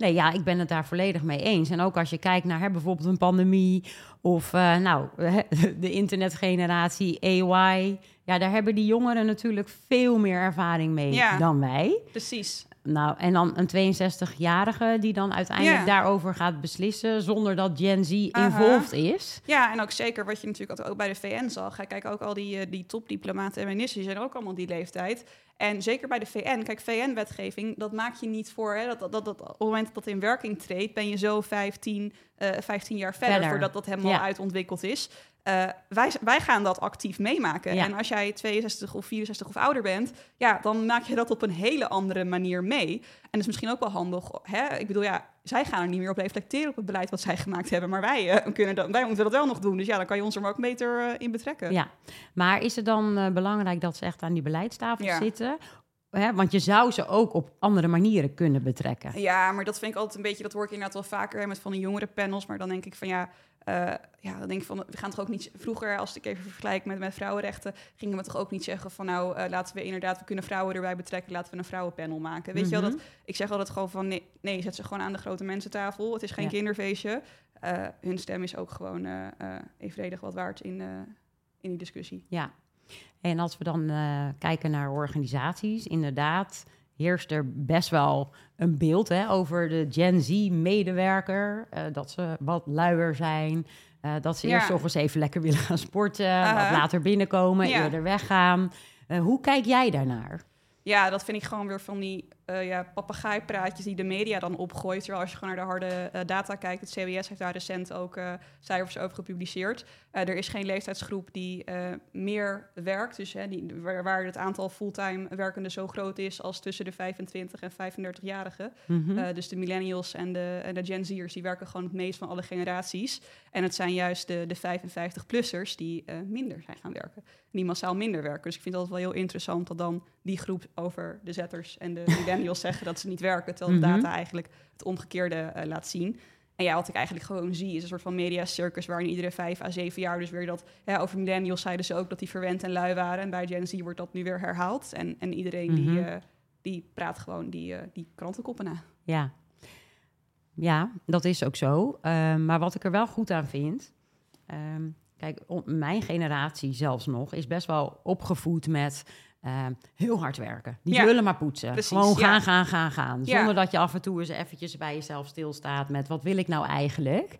Nee, ja, ik ben het daar volledig mee eens. En ook als je kijkt naar hè, bijvoorbeeld een pandemie of eh, nou, de internetgeneratie, AI. Ja, daar hebben die jongeren natuurlijk veel meer ervaring mee Ja. dan wij. Precies. Nou, en dan een 62-jarige die dan uiteindelijk Ja. daarover gaat beslissen zonder dat Gen Z involved is. Ja, en ook zeker wat je natuurlijk ook bij de VN zag. Kijk, ook al die, eh, die topdiplomaten en ministers zijn ook allemaal die leeftijd. En zeker bij de VN, kijk, VN-wetgeving, dat maak je niet voor. Hè, dat, dat, dat, dat- op het moment dat dat in werking treedt, ben je zo 15, eh 15 jaar verder, Verder. voordat dat helemaal Ja. uitontwikkeld is. Eh, wij, wij gaan dat actief meemaken. Ja. En als jij 62 of 64 of ouder bent, ja, dan maak je dat op een hele andere manier mee. En dat is misschien ook wel handig. Hè? Ik bedoel, ja, zij gaan er niet meer op reflecteren op het beleid wat zij gemaakt hebben. Maar wij, eh, kunnen dat, wij moeten dat wel nog doen. Dus ja, dan kan je ons er maar ook beter eh, in betrekken. Ja, maar is het dan belangrijk dat ze echt aan die beleidstafel Ja. zitten? Hè, want je zou ze ook op andere manieren kunnen betrekken. Ja, maar dat vind ik altijd een beetje, dat hoor ik inderdaad wel vaker hè, met van die jongere panels. Maar dan denk ik van ja, eh, ja, dan denk ik van, we gaan toch ook niet, vroeger als ik even vergelijk met, met vrouwenrechten, gingen we toch ook niet zeggen van nou, eh, laten we inderdaad, we kunnen vrouwen erbij betrekken, laten we een vrouwenpanel maken. Weet je wel, Mhm. dat, ik zeg altijd gewoon van nee, nee, zet ze gewoon aan de grote mensentafel. Het is geen Ja. kinderfeestje. Eh, hun stem is ook gewoon evenredig wat waard in, in die discussie. Ja, en als we dan eh, kijken naar organisaties, inderdaad heerst er best wel een beeld hè, over de Gen Z-medewerker. eh, dat ze wat luier zijn, eh, dat ze Ja. eerst nog eens even lekker willen gaan sporten, wat Aha. later binnenkomen, Ja. eerder weggaan. Hoe kijk jij daarnaar? Ja, dat vind ik gewoon weer van die eh ja, papegaaipraatjes die de media dan opgooit. Terwijl als je gewoon naar de harde eh, data kijkt, het CBS heeft daar recent ook eh, cijfers over gepubliceerd. Er is geen leeftijdsgroep die meer werkt, dus hè, die, waar, waar het aantal fulltime werkenden zo groot is als tussen de 25 en 35-jarigen. Mhm. Dus de millennials en de, en de Gen Z'ers, die werken gewoon het meest van alle generaties. En het zijn juist de, de 55-plussers die minder zijn gaan werken. Die massaal minder werken. Dus ik vind altijd wel heel interessant dat dan die groep over de zetters en de zeggen dat ze niet werken. Terwijl de Mhm. data eigenlijk het omgekeerde eh, laat zien. En ja, wat ik eigenlijk gewoon zie, is een soort van media-circus waarin iedere vijf à zeven jaar dus weer dat... Ja, over millennials zeiden ze ook dat die verwend en lui waren. En bij Gen Z wordt dat nu weer herhaald. En, en iedereen die, Mhm. eh, die praat gewoon die, eh, die krantenkoppen na. Ja. ja, dat is ook zo. Ehm, maar wat ik er wel goed aan vind. ehm, kijk, mijn generatie zelfs nog is best wel opgevoed met ehm, heel hard werken. Die Ja, willen maar poetsen. precies, Gewoon gaan, ja. gaan, gaan, gaan. Ja. Zonder dat je af en toe eens eventjes bij jezelf stilstaat met wat wil ik nou eigenlijk.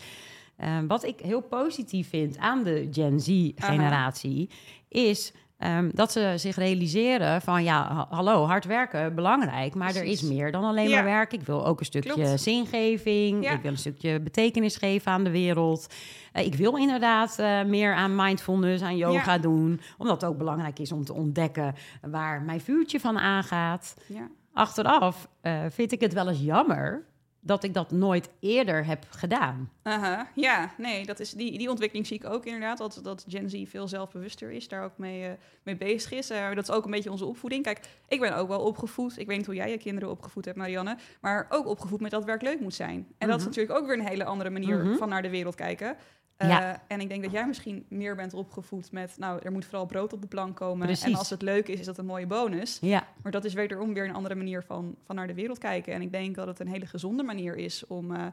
Ehm, wat ik heel positief vind aan de Gen Z-generatie is ehm, dat ze zich realiseren van ja, ha- hallo, hard werken, belangrijk, maar er is meer dan alleen Ja. maar werk. Ik wil ook een stukje Klopt. zingeving, Ja. ik wil een stukje betekenis geven aan de wereld. Eh, ik wil inderdaad eh, meer aan mindfulness, aan yoga Ja. doen, omdat het ook belangrijk is om te ontdekken waar mijn vuurtje van aangaat. Ja. Achteraf eh, vind ik het wel eens jammer dat ik dat nooit eerder heb gedaan. Aha, ja, nee, dat is, die, die ontwikkeling zie ik ook inderdaad. Dat, dat Gen Z veel zelfbewuster is, daar ook mee, eh, mee bezig is. Eh, dat is ook een beetje onze opvoeding. Kijk, ik ben ook wel opgevoed. Ik weet niet hoe jij je kinderen opgevoed hebt, Marianne. Maar ook opgevoed met dat werk leuk moet zijn. En dat is Mhm. natuurlijk ook weer een hele andere manier Mhm. van naar de wereld kijken. Eh, Ja. En ik denk dat jij misschien meer bent opgevoed met... nou, er moet vooral brood op de plank komen. En als het leuk is, is dat een mooie bonus. Ja, Maar dat is wederom weer een andere manier van, van naar de wereld kijken. En ik denk dat het een hele gezonde manier is om eh,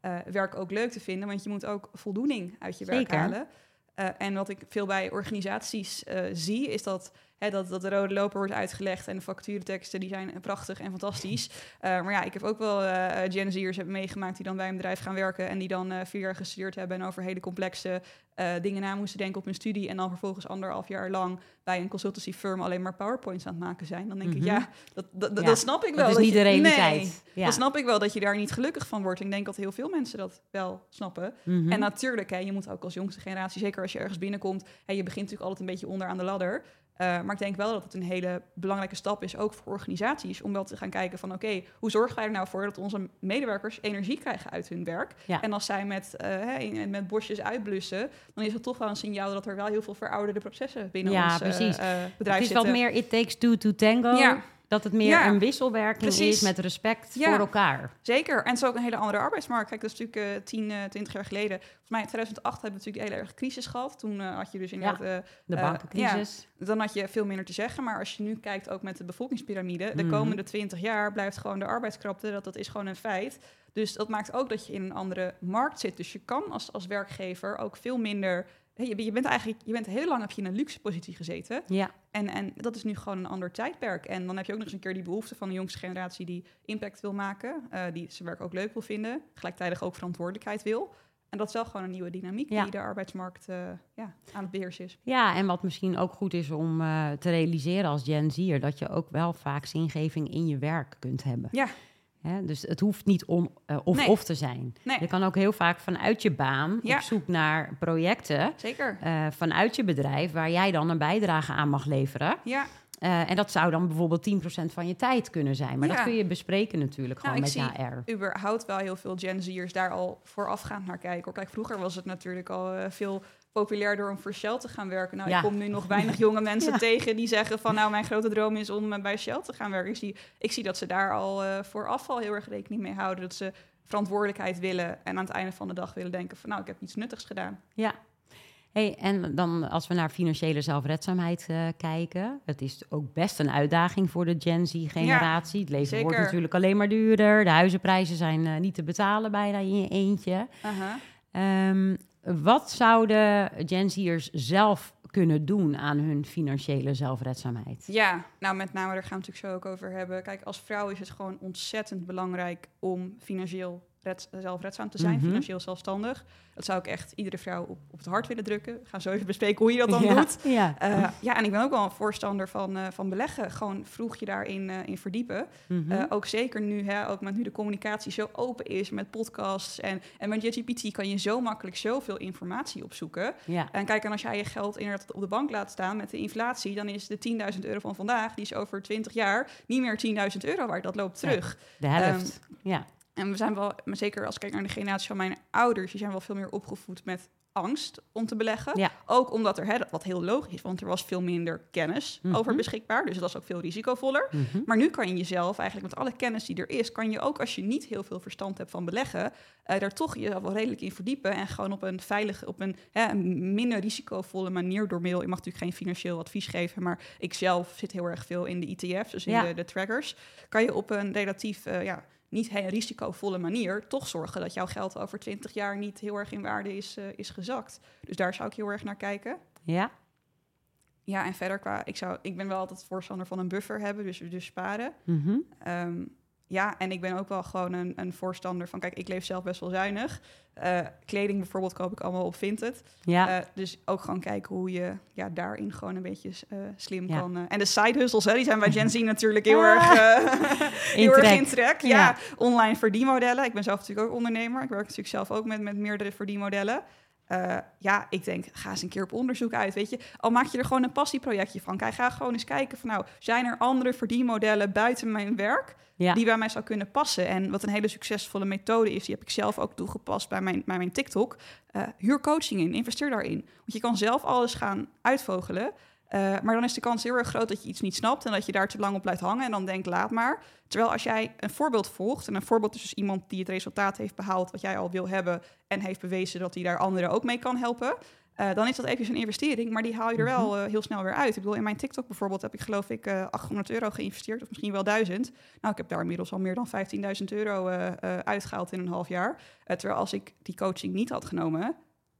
eh, werk ook leuk te vinden. Want je moet ook voldoening uit je werk halen. Eh, en wat ik veel bij organisaties eh, zie, is dat, hè, dat, dat de rode loper wordt uitgelegd. En de facturenteksten die zijn prachtig en fantastisch. Eh, maar ja, ik heb ook wel eh Gen Z'ers meegemaakt die dan bij een bedrijf gaan werken. En die dan eh, vier jaar gestudeerd hebben en over hele complexe eh, dingen na moesten denken op hun studie. En dan vervolgens anderhalf jaar lang bij een consultancy firm alleen maar PowerPoints aan het maken zijn. Dan denk ik, Mhm. ja, dat, dat, dat, Ja, dat snap ik wel. dat is dat niet je- de realiteit. Nee, ja. dan snap ik wel dat je daar niet gelukkig van wordt. Ik denk dat heel veel mensen dat wel snappen. Mhm. En natuurlijk, hè, je moet ook als jongste generatie, zeker als je ergens binnenkomt, hè, je begint natuurlijk altijd een beetje onderaan de ladder. Eh, maar ik denk wel dat het een hele belangrijke stap is, ook voor organisaties, om wel te gaan kijken van oké, hoe zorgen wij er nou voor dat onze medewerkers energie krijgen uit hun werk? Ja. En als zij met, eh, met bosjes uitblussen, dan is het toch wel een signaal dat er wel heel veel verouderde processen binnen Ja, ons eh, bedrijf het is zitten. wat meer it takes two to tango. Ja, Dat het meer Ja, een wisselwerking precies. is met respect Ja. voor elkaar. Zeker. En het is ook een hele andere arbeidsmarkt. Kijk, dat is natuurlijk eh 10, eh 20 jaar geleden. Volgens mij in 2008 hebben we natuurlijk een hele erg crisis gehad. Toen eh, had je dus inderdaad... eh, De Eh, bankencrisis. dan had je veel minder te zeggen. Maar als je nu kijkt ook met de bevolkingspyramide... de Mhm. komende 20 jaar blijft gewoon de arbeidskrapte. Dat, dat is gewoon een feit. Dus dat maakt ook dat je in een andere markt zit. Dus je kan als, als werkgever ook veel minder... Je, je bent eigenlijk je bent heel lang heb je in een luxe positie gezeten. Ja, En, en dat is nu gewoon een ander tijdperk. En dan heb je ook nog eens een keer die behoefte van de jongste generatie die impact wil maken, eh, die zijn werk ook leuk wil vinden, gelijktijdig ook verantwoordelijkheid wil. En dat is wel gewoon een nieuwe dynamiek Ja. die de arbeidsmarkt eh, ja, aan het beheersen is. Ja, en wat misschien ook goed is om eh, te realiseren als Gen Z'er, dat je ook wel vaak zingeving in je werk kunt hebben. Ja. Hè, dus het hoeft niet on, eh, of-of te zijn. Nee. Je kan ook heel vaak vanuit je baan Ja. op zoek naar projecten Zeker. eh, vanuit je bedrijf waar jij dan een bijdrage aan mag leveren. Ja, Eh, en dat zou dan bijvoorbeeld 10% van je tijd kunnen zijn. Maar Ja. dat kun je bespreken natuurlijk Nou, gewoon ik met zie- HR. überhaupt wel heel veel Gen Z'ers daar al voorafgaand naar kijken. Hoor. Kijk, vroeger was het natuurlijk al veel populairder om voor Shell te gaan werken. Nou, Ja. ik kom nu nog weinig jonge mensen Ja. tegen die zeggen van... nou, mijn grote droom is om eh, bij Shell te gaan werken. Ik zie, ik zie dat ze daar al eh, vooraf al heel erg rekening mee houden. Dat ze verantwoordelijkheid willen en aan het einde van de dag willen denken van... nou, ik heb iets nuttigs gedaan. Ja. Hey, en dan als we naar financiële zelfredzaamheid eh, kijken. Het is ook best een uitdaging voor de Gen Z-generatie. het leven wordt natuurlijk alleen maar duurder. De huizenprijzen zijn niet te betalen bijna in je eentje. Ehm, wat zouden Gen Z'ers zelf kunnen doen aan hun financiële zelfredzaamheid? Ja, nou met name daar gaan we natuurlijk zo ook over hebben. Kijk, als vrouw is het gewoon ontzettend belangrijk om financieel red- zelfredzaam te zijn, Mhm. financieel zelfstandig. Dat zou ik echt iedere vrouw op, op het hart willen drukken. We gaan zo even bespreken hoe je dat dan ja. doet. Ja. Eh, ja, en ik ben ook wel een voorstander van, eh, van beleggen. Gewoon vroeg je daarin eh, in verdiepen. Mhm. Ook zeker nu, hè, ook met nu de communicatie zo open is met podcasts en, en met ChatGPT kan je zo makkelijk zoveel informatie opzoeken. ja. En kijk, en als jij je geld inderdaad op de bank laat staan met de inflatie, dan is de 10.000 euro van vandaag, die is over 20 jaar niet meer 10.000 euro waard. Dat loopt terug. De helft. Ehm, ja. En we zijn wel, maar zeker als ik kijk naar de generatie van mijn ouders, die zijn wel veel meer opgevoed met angst om te beleggen. Ja. Ook omdat er, hè, wat heel logisch is, want er was veel minder kennis Mhm. over beschikbaar. Dus dat is ook veel risicovoller. Mhm. Maar nu kan je jezelf eigenlijk met alle kennis die er is, kan je ook als je niet heel veel verstand hebt van beleggen, eh, daar toch jezelf wel redelijk in verdiepen en gewoon op een veilige, op een, hè, een minder risicovolle manier door middel. Ik mag natuurlijk geen financieel advies geven, maar ik zelf zit heel erg veel in de ETF's, dus in Ja. de, de trackers. Kan je op een relatief, eh, ja, niet heel risicovolle manier toch zorgen dat jouw geld over 20 jaar niet heel erg in waarde is, eh, is gezakt. Dus daar zou ik heel erg naar kijken. ja. Ja, en verder qua, ik, zou, ik ben wel altijd voorstander van een buffer hebben, dus, dus sparen. Mhm. Ehm, ja, en ik ben ook wel gewoon een, een voorstander van, kijk, ik leef zelf best wel zuinig. Eh, kleding bijvoorbeeld koop ik allemaal op Vinted. ja. Eh, dus ook gewoon kijken hoe je ja, daarin gewoon een beetje eh, slim Ja. kan. en de side hustles, hè, die zijn bij Gen Z natuurlijk heel erg, eh, In heel erg in trek. Ja. Ja. online verdienmodellen. Ik ben zelf natuurlijk ook ondernemer. Ik werk natuurlijk zelf ook met, met meerdere verdienmodellen. Eh, ja, ik denk, ga eens een keer op onderzoek uit, weet je. Al maak je er gewoon een passieprojectje van. Kijk, ga gewoon eens kijken van, nou, zijn er andere verdienmodellen buiten mijn werk Ja. die bij mij zou kunnen passen? En wat een hele succesvolle methode is, die heb ik zelf ook toegepast bij mijn, bij mijn TikTok. Eh, huur coaching in, investeer daarin. Want je kan zelf alles gaan uitvogelen. Eh, maar dan is de kans heel erg groot dat je iets niet snapt en dat je daar te lang op blijft hangen en dan denkt, laat maar. Terwijl als jij een voorbeeld volgt, en een voorbeeld is dus iemand die het resultaat heeft behaald wat jij al wil hebben en heeft bewezen dat hij daar anderen ook mee kan helpen, eh, dan is dat even een investering, maar die haal je er wel eh, heel snel weer uit. Ik bedoel, in mijn TikTok bijvoorbeeld heb ik geloof ik eh 800 euro geïnvesteerd, of misschien wel 1000. Nou, ik heb daar inmiddels al meer dan 15.000 euro eh, eh, uitgehaald in een half jaar. Terwijl als ik die coaching niet had genomen,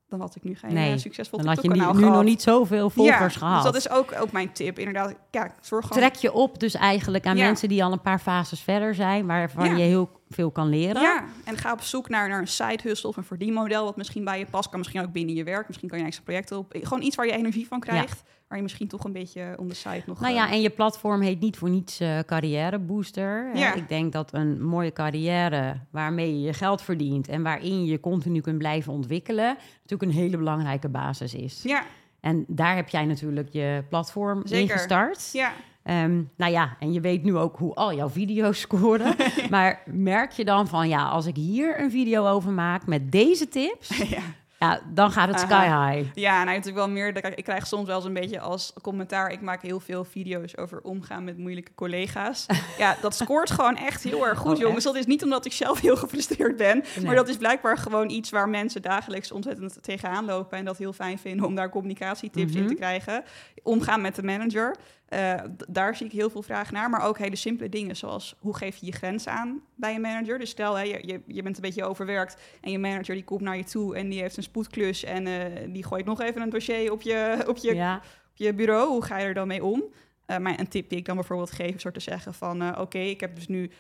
dan had ik nu geen Nee, eh, succesvol Dan had je nu, nu nog niet zoveel volgers ja, gehad. Dus dat is ook, ook mijn tip. Inderdaad, ja, zorg gewoon... Trek je op dus eigenlijk aan Ja. mensen die al een paar fases verder zijn, waarvan Ja. je heel veel kan leren. Ja, en ga op zoek naar, naar een side hustle of een verdienmodel wat misschien bij je past. Kan misschien ook binnen je werk. Misschien kan je extra projecten op. Gewoon iets waar je energie van krijgt. Waar je misschien toch een beetje om de side nog... Nou eh, ja, en je platform heet niet voor niets eh carrière booster. Ja. Ik denk dat een mooie carrière waarmee je je geld verdient en waarin je continu kunt blijven ontwikkelen, natuurlijk een hele belangrijke basis is. Ja, En daar heb jij natuurlijk je platform in Zeker. gestart. ja. Ehm, nou ja, en je weet nu ook hoe al jouw video's scoren. maar merk je dan van, ja, als ik hier een video over maak met deze tips, ja. Ja, dan gaat het Aha. sky high. Ja, nou natuurlijk wel meer. Ik krijg soms wel eens een beetje als commentaar. Ik maak heel veel video's over omgaan met moeilijke collega's. ja, dat scoort gewoon echt heel erg goed, Oh, jongens. Dat is niet omdat ik zelf heel gefrustreerd ben. Nee. Maar dat is blijkbaar gewoon iets waar mensen dagelijks ontzettend tegenaan lopen. En dat heel fijn vinden om daar communicatietips in Mhm. te krijgen. Omgaan met de manager. Eh, daar zie ik heel veel vragen naar. Maar ook hele simpele dingen zoals hoe geef je je grenzen aan bij een manager. Dus stel, hè, je, je, je bent een beetje overwerkt en je manager die komt naar je toe en die heeft een spoedklus en eh, die gooit nog even een dossier op je, op je, Ja, op je bureau. Hoe ga je er dan mee om? Eh, maar een tip die ik dan bijvoorbeeld geef is door te zeggen van... oké, ik heb dus nu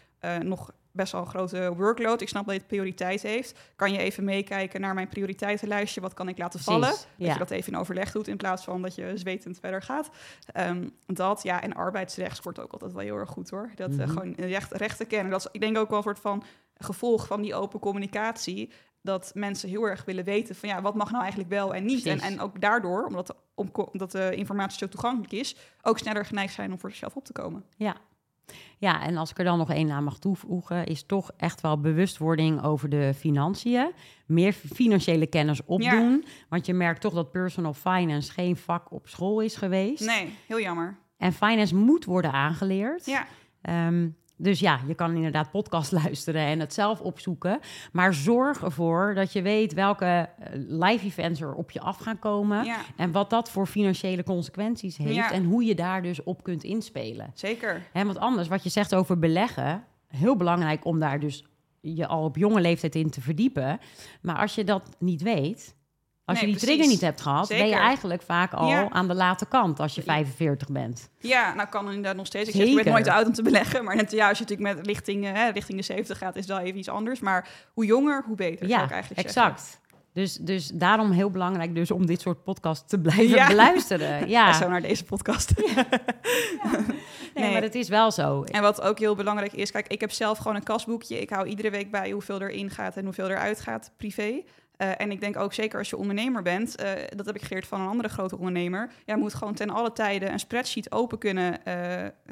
nog best wel een grote workload. Ik snap dat dit prioriteit heeft. Kan je even meekijken naar mijn prioriteitenlijstje? Wat kan ik laten vallen? Dat je dat even in overleg doet in plaats van dat je zwetend verder gaat. Ehm, dat, ja, en arbeidsrecht scoort ook altijd wel heel erg goed hoor. Dat eh, Mhm. gewoon recht, rechten kennen. Dat is, ik denk ook wel een soort van gevolg van die open communicatie. Dat mensen heel erg willen weten van ja, wat mag nou eigenlijk wel en niet. En, en ook daardoor, omdat de, omdat de informatie zo toegankelijk is, ook sneller geneigd zijn om voor zichzelf op te komen. Ja. Ja, en als ik er dan nog één aan mag toevoegen, is toch echt wel bewustwording over de financiën. Meer financiële kennis opdoen. Want je merkt toch dat personal finance geen vak op school is geweest. Nee, heel jammer. En finance moet worden aangeleerd. Ja, Ehm, dus ja, je kan inderdaad podcast luisteren en het zelf opzoeken. Maar zorg ervoor dat je weet welke eh, live events er op je af gaan komen. ja En wat dat voor financiële consequenties heeft. Ja. En hoe je daar dus op kunt inspelen. zeker. Hè, want anders, wat je zegt over beleggen, heel belangrijk om daar dus je al op jonge leeftijd in te verdiepen. Maar als je dat niet weet, als Nee, je die precies. trigger niet hebt gehad, ben je eigenlijk vaak al Ja. aan de late kant als je 45 bent. Ja, nou kan inderdaad nog steeds. Ik zeg, nooit te oud om te beleggen. Maar net, ja, als je natuurlijk met richting, hè, richting de 70 gaat, is dat even iets anders. Maar hoe jonger, hoe beter, zou ja, ik eigenlijk zeggen. exact. Dus, dus daarom heel belangrijk dus om dit soort podcasts te blijven Ja. beluisteren. Ja, Ja. Zo naar deze podcast. nee, nee. maar het is wel zo. En wat ook heel belangrijk is, kijk, ik heb zelf gewoon een kasboekje. Ik hou iedere week bij hoeveel erin gaat en hoeveel eruit gaat privé. Eh, en ik denk ook zeker als je ondernemer bent, eh, dat heb ik geleerd van een andere grote ondernemer. Jij moet gewoon ten alle tijde een spreadsheet open kunnen, eh,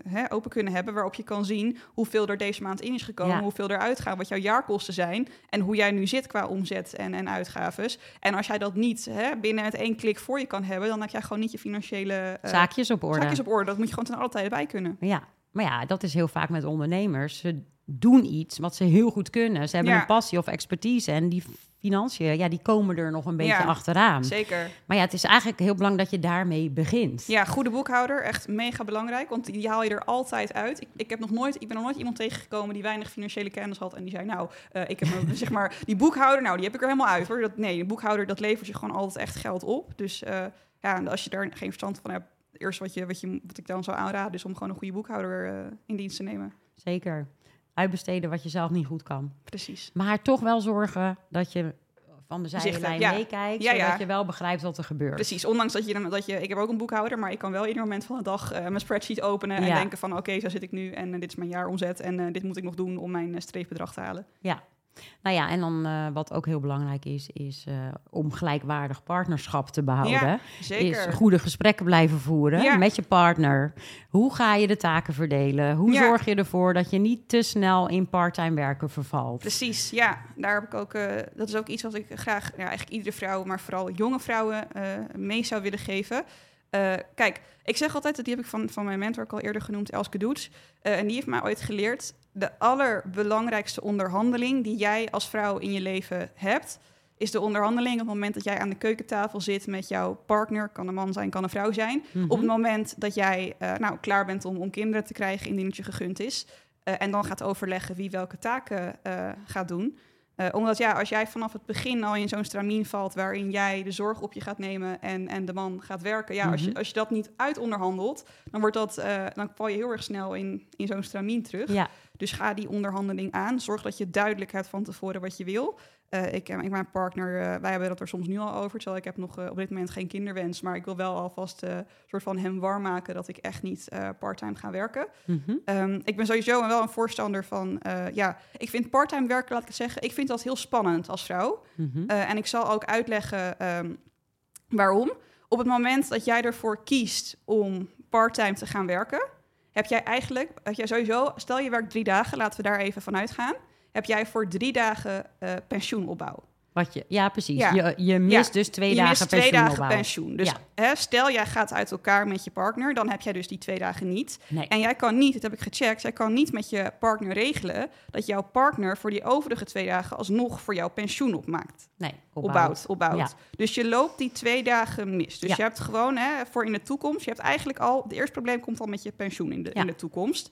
hè, open kunnen hebben, waarop je kan zien hoeveel er deze maand in is gekomen, Ja. hoeveel er uitgaat, wat jouw jaarkosten zijn en hoe jij nu zit qua omzet en, en uitgaves. En als jij dat niet hè, binnen het één klik voor je kan hebben, dan heb jij gewoon niet je financiële Zaakjes op orde. zaakjes op orde. Dat moet je gewoon ten alle tijde bij kunnen. Ja, maar ja, dat is heel vaak met ondernemers. Ze doen iets wat ze heel goed kunnen. Ze hebben Ja. een passie of expertise en die financiën, ja, die komen er nog een beetje Ja, achteraan. Zeker. Maar ja, het is eigenlijk heel belangrijk dat je daarmee begint. Ja, goede boekhouder, echt mega belangrijk, want die haal je er altijd uit. Ik, ik, heb nog nooit, ik ben nog nooit iemand tegengekomen die weinig financiële kennis had en die zei, nou, eh, ik heb een- zeg maar die boekhouder, nou, die heb ik er helemaal uit hoor. Dat, nee, de boekhouder, dat levert je gewoon altijd echt geld op. Dus eh, ja, en als je daar geen verstand van hebt, het eerste wat, je, wat, je, wat ik dan zou aanraden is om gewoon een goede boekhouder eh, in dienst te nemen. Zeker. Uitbesteden wat je zelf niet goed kan. Precies. Maar toch wel zorgen dat je van de zijlijn hebt, ja. meekijkt, Ja, zodat ja. je wel begrijpt wat er gebeurt. Precies, ondanks dat je, dan- dat je, ik heb ook een boekhouder, maar ik kan wel ieder moment van de dag eh, mijn spreadsheet openen en Ja. denken van oké, zo zit ik nu en eh, dit is mijn jaaromzet en eh, dit moet ik nog doen om mijn streefbedrag te halen. Nou ja, en dan eh, wat ook heel belangrijk is, is eh, om gelijkwaardig partnerschap te behouden. Ja, Zeker. Is goede gesprekken blijven voeren Ja. met je partner. Hoe ga je de taken verdelen? Hoe Ja. zorg je ervoor dat je niet te snel in parttime werken vervalt? Precies, ja. Daar heb ik ook, eh, dat is ook iets wat ik graag, ja, eigenlijk iedere vrouw, maar vooral jonge vrouwen, mee zou willen geven. Eh, kijk, ik zeg altijd, die heb ik van, van mijn mentor ook al eerder genoemd, Elske Doets. Eh, en die heeft mij ooit geleerd, de allerbelangrijkste onderhandeling die jij als vrouw in je leven hebt, is de onderhandeling op het moment dat jij aan de keukentafel zit met jouw partner, kan een man zijn, kan een vrouw zijn. Mhm. Op het moment dat jij eh, nou, klaar bent om, om kinderen te krijgen indien het je gegund is. en dan gaat overleggen wie welke taken gaat doen. Eh, omdat ja, als jij vanaf het begin al in zo'n stramien valt waarin jij de zorg op je gaat nemen en, en de man gaat werken. Ja, als, je, Mhm. als je dat niet uitonderhandelt, dan, wordt dat, eh, dan val je heel erg snel in, in zo'n stramien terug. Ja, Dus ga die onderhandeling aan. Zorg dat je duidelijk hebt van tevoren wat je wil. Eh, ik en mijn partner, eh, wij hebben dat er soms nu al over. Terwijl ik heb nog eh, op dit moment geen kinderwens. Maar ik wil wel alvast soort van hem warm maken dat ik echt niet parttime ga werken. Mhm. Ehm, ik ben sowieso wel een voorstander van, ja, ik vind parttime werken, laat ik het zeggen, ik vind dat heel spannend als vrouw. Mhm. En ik zal ook uitleggen ehm, waarom. Op het moment dat jij ervoor kiest om parttime te gaan werken, heb jij eigenlijk, heb jij sowieso, stel je werkt drie dagen, laten we daar even vanuit gaan, heb jij voor drie dagen eh, pensioenopbouw. Wat je, ja, precies. Ja. Je, je mist Ja. dus twee je dagen mist twee pensioen dagen pensioen. Dus Ja. hè, stel jij gaat uit elkaar met je partner, dan heb jij dus die twee dagen niet. Nee. En jij kan niet, dat heb ik gecheckt, jij kan niet met je partner regelen dat jouw partner voor die overige twee dagen alsnog voor jouw pensioen opmaakt. Nee, Opbouwt, opbouwt. Dus je loopt die twee dagen mis. Dus je hebt gewoon hè, voor in de toekomst, je hebt eigenlijk al, het eerste probleem komt al met je pensioen in de, in de toekomst.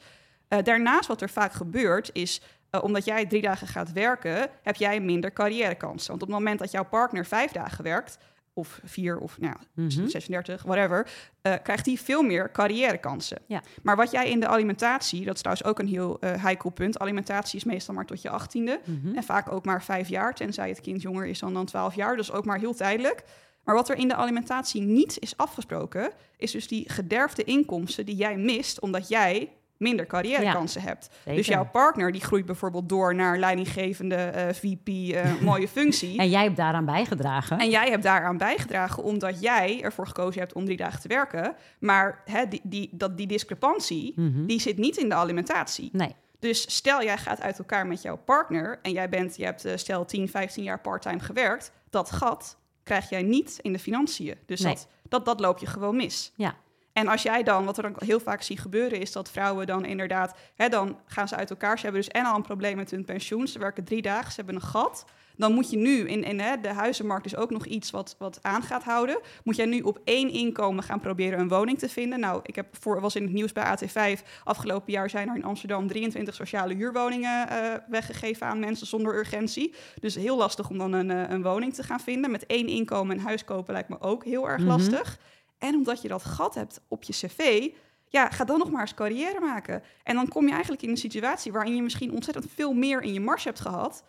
Eh, daarnaast wat er vaak gebeurt is, eh, omdat jij drie dagen gaat werken, heb jij minder carrièrekansen. Want op het moment dat jouw partner vijf dagen werkt, of vier of nou, ja, Mhm. 36, whatever, eh, krijgt hij veel meer carrièrekansen. Ja. Maar wat jij in de alimentatie, dat is trouwens ook een heel eh heikel punt. Alimentatie is meestal maar tot je achttiende. Mhm. En vaak ook maar vijf jaar, tenzij het kind jonger is dan, dan 12 jaar. Dus ook maar heel tijdelijk. Maar wat er in de alimentatie niet is afgesproken, is dus die gederfde inkomsten die jij mist, omdat jij minder carrièrekansen hebt. Zeker. Dus jouw partner die groeit bijvoorbeeld door naar leidinggevende eh, VP, eh, mooie functie. En jij hebt daaraan bijgedragen. En jij hebt daaraan bijgedragen omdat jij ervoor gekozen hebt om drie dagen te werken. Maar hè, die, die, dat, die discrepantie, Mhm. die zit niet in de alimentatie. Nee, Dus stel jij gaat uit elkaar met jouw partner en jij bent, je hebt eh, stel 10, 15 jaar parttime gewerkt, dat gat krijg jij niet in de financiën. Dus Nee. dat, dat, dat loop je gewoon mis. ja. En als jij dan, wat er dan heel vaak zie gebeuren, is dat vrouwen dan inderdaad, hè, dan gaan ze uit elkaar. Ze hebben dus en al een probleem met hun pensioen. Ze werken drie dagen, ze hebben een gat. Dan moet je nu, in, in hè, de huizenmarkt is ook nog iets wat, wat aan gaat houden. Moet jij nu op één inkomen gaan proberen een woning te vinden? Nou, ik heb voor, was in het nieuws bij AT5. Afgelopen jaar zijn er in Amsterdam 23 sociale huurwoningen eh, weggegeven aan mensen zonder urgentie. Dus heel lastig om dan een, eh, een woning te gaan vinden. Met één inkomen een huis kopen lijkt me ook heel erg Mhm. lastig. En omdat je dat gat hebt op je cv, ja, ga dan nog maar eens carrière maken. En dan kom je eigenlijk in een situatie waarin je misschien ontzettend veel meer in je mars hebt gehad,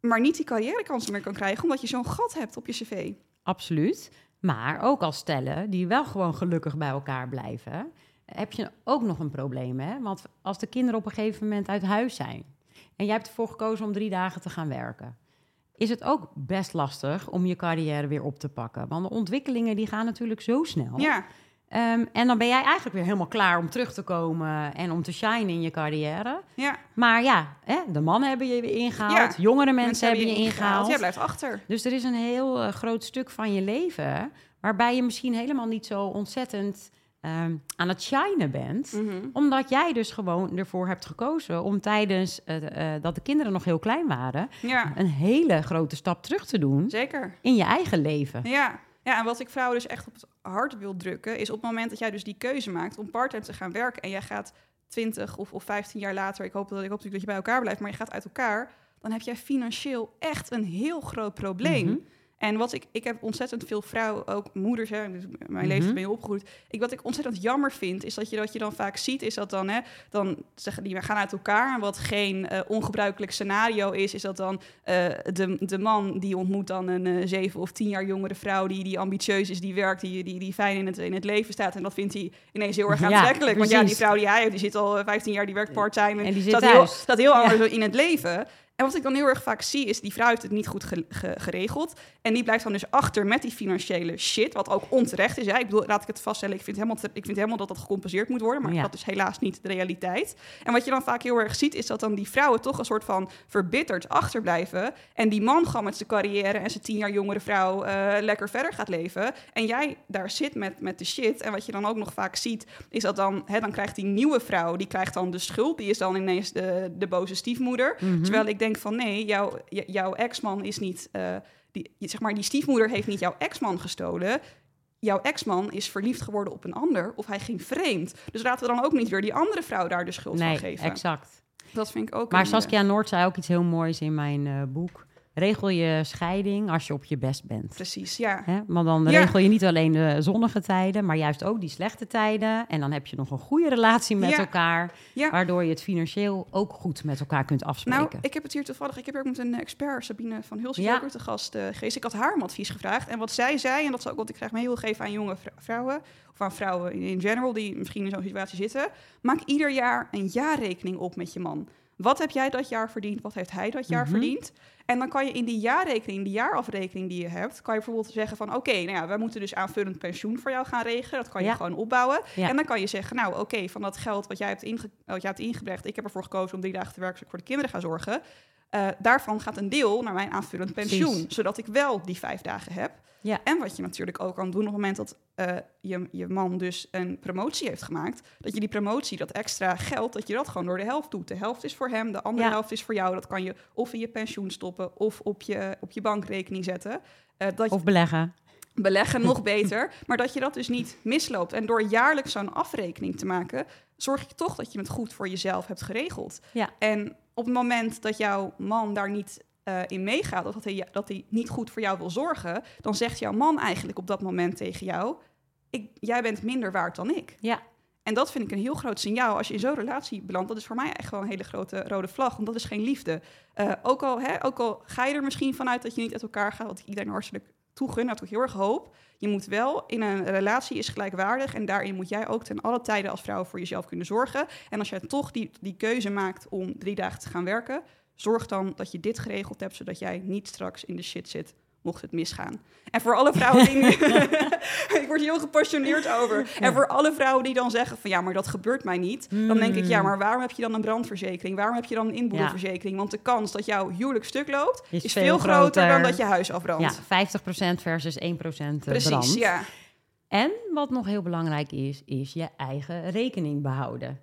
maar niet die carrièrekansen meer kan krijgen, omdat je zo'n gat hebt op je cv. Absoluut. Maar ook als stellen die wel gewoon gelukkig bij elkaar blijven, heb je ook nog een probleem. Hè? Want als de kinderen op een gegeven moment uit huis zijn en jij hebt ervoor gekozen om drie dagen te gaan werken, is het ook best lastig om je carrière weer op te pakken. Want de ontwikkelingen die gaan natuurlijk zo snel. Ja, Ehm, en dan ben jij eigenlijk weer helemaal klaar om terug te komen en om te shinen in je carrière. ja. Maar ja, hè, de mannen hebben je weer ingehaald, Ja, jongere mensen, hebben je ingehaald. Jij blijft achter. Dus er is een heel eh, groot stuk van je leven waarbij je misschien helemaal niet zo ontzettend ehm, aan het shinen bent. Mhm. Omdat jij dus gewoon ervoor hebt gekozen om tijdens eh, eh, dat de kinderen nog heel klein waren, Ja, een hele grote stap terug te doen zeker. in je eigen leven. Ja. ja, en wat ik vrouwen dus echt op het hart wil drukken, is op het moment dat jij dus die keuze maakt om parttime te gaan werken en jij gaat 20 of, of 15 jaar later, ik hoop, dat, ik hoop natuurlijk dat je bij elkaar blijft, maar je gaat uit elkaar, dan heb jij financieel echt een heel groot probleem. Mhm. En wat ik, ik heb ontzettend veel vrouwen, ook moeders, hè, dus mijn Mhm. leeftijd ben je opgegroeid. Ik, wat ik ontzettend jammer vind, is dat je, dat je dan vaak ziet, is dat dan, hè, dan zeggen die, we gaan uit elkaar. En wat geen eh, ongebruikelijk scenario is, is dat dan eh, de, de man die ontmoet dan een eh, zeven of tien jaar jongere vrouw, die, die ambitieus is, die werkt, die, die, die fijn in het, in het leven staat. En dat vindt hij ineens heel erg Ja, aantrekkelijk. Want ja, die vrouw die hij heeft, die zit al eh, 15 jaar, die werkt part-time. En die zit staat heel, thuis. staat heel Ja. anders in het leven. En wat ik dan heel erg vaak zie, is die vrouw heeft het niet goed ge- ge- geregeld. En die blijft dan dus achter met die financiële shit, wat ook onterecht is. Hè? Ik bedoel, laat ik het vaststellen, ik vind helemaal, ik vind helemaal dat dat gecompenseerd moet worden. Maar Ja. dat is helaas niet de realiteit. En wat je dan vaak heel erg ziet, is dat dan die vrouwen toch een soort van verbitterd achterblijven. En die man gewoon met zijn carrière en zijn tien jaar jongere vrouw eh, lekker verder gaat leven. En jij daar zit met, met de shit. En wat je dan ook nog vaak ziet, is dat dan, hè, dan krijgt die nieuwe vrouw, die krijgt dan de schuld. Die is dan ineens de, de boze stiefmoeder. Mhm. Terwijl ik denk van nee, jouw, jouw ex-man is niet, eh, die, zeg maar, die stiefmoeder heeft niet jouw ex-man gestolen. Jouw ex-man is verliefd geworden op een ander of hij ging vreemd. Dus laten we dan ook niet weer die andere vrouw daar de schuld Nee, van geven. exact. Dat vind ik ook. Maar eh, Saskia Noord zei ook iets heel moois in mijn eh, boek. Regel je scheiding als je op je best bent. Precies, ja. Hè? Maar dan Ja. regel je niet alleen de zonnige tijden, maar juist ook die slechte tijden. En dan heb je nog een goede relatie met Ja. elkaar, Ja. waardoor je het financieel ook goed met elkaar kunt afspreken. Nou, ik heb het hier toevallig. Ik heb hier ook met een expert, Sabine van ook te gast eh, geweest. Ik had haar om advies gevraagd. En wat zij zei, en dat is ook wat ik graag mee wil geven aan jonge vrou- vrouwen, of aan vrouwen in general die misschien in zo'n situatie zitten. Maak ieder jaar een jaarrekening op met je man. Wat heb jij dat jaar verdiend? Wat heeft hij dat jaar Mhm. verdiend? En dan kan je in die jaarrekening, die jaarafrekening die je hebt, kan je bijvoorbeeld zeggen van oké, nou ja, wij moeten dus aanvullend pensioen voor jou gaan regelen. Dat kan je Ja. gewoon opbouwen. Ja. En dan kan je zeggen, nou oké, van dat geld wat jij, hebt inge wat jij hebt ingebracht, ik heb ervoor gekozen om drie dagen te werken, zodat ik voor de kinderen ga zorgen. Eh, daarvan gaat een deel naar mijn aanvullend pensioen, Precies. zodat ik wel die vijf dagen heb. Ja. En wat je natuurlijk ook kan doen op het moment dat eh, je, je man dus een promotie heeft gemaakt, dat je die promotie, dat extra geld, dat je dat gewoon door de helft doet. De helft is voor hem, de andere Ja. helft is voor jou. Dat kan je of in je pensioen stoppen of op je, op je bankrekening zetten. Eh, dat Of beleggen. beleggen nog beter, maar dat je dat dus niet misloopt. En door jaarlijks zo'n afrekening te maken, zorg je toch dat je het goed voor jezelf hebt geregeld. Ja. En op het moment dat jouw man daar niet eh, in meegaat, of dat hij, dat hij niet goed voor jou wil zorgen, dan zegt jouw man eigenlijk op dat moment tegen jou: ik, Jij bent minder waard dan ik. Ja. En dat vind ik een heel groot signaal als je in zo'n relatie belandt. Dat is voor mij echt gewoon een hele grote rode vlag, want dat is geen liefde. Eh, ook, al, hè, ook al ga je er misschien vanuit dat je niet uit elkaar gaat, wat ik iedereen hartstikke toegun, dat ik heel erg hoop. Je moet wel in een relatie is gelijkwaardig en daarin moet jij ook ten alle tijden als vrouw voor jezelf kunnen zorgen. En als jij toch die, die keuze maakt om drie dagen te gaan werken, zorg dan dat je dit geregeld hebt, zodat jij niet straks in de shit zit mocht het misgaan. En voor alle vrouwen die... ik word heel gepassioneerd over. En voor alle vrouwen die dan zeggen van... ja, maar dat gebeurt mij niet. Dan denk ik, ja, maar waarom heb je dan een brandverzekering? Waarom heb je dan een inboedelverzekering? Want de kans dat jouw huwelijk stuk loopt... Is is, veel veel groter, groter. dan dat je huis afbrandt. Ja, 50% versus 1% brand. Precies, ja. En wat nog heel belangrijk is, is je eigen rekening behouden.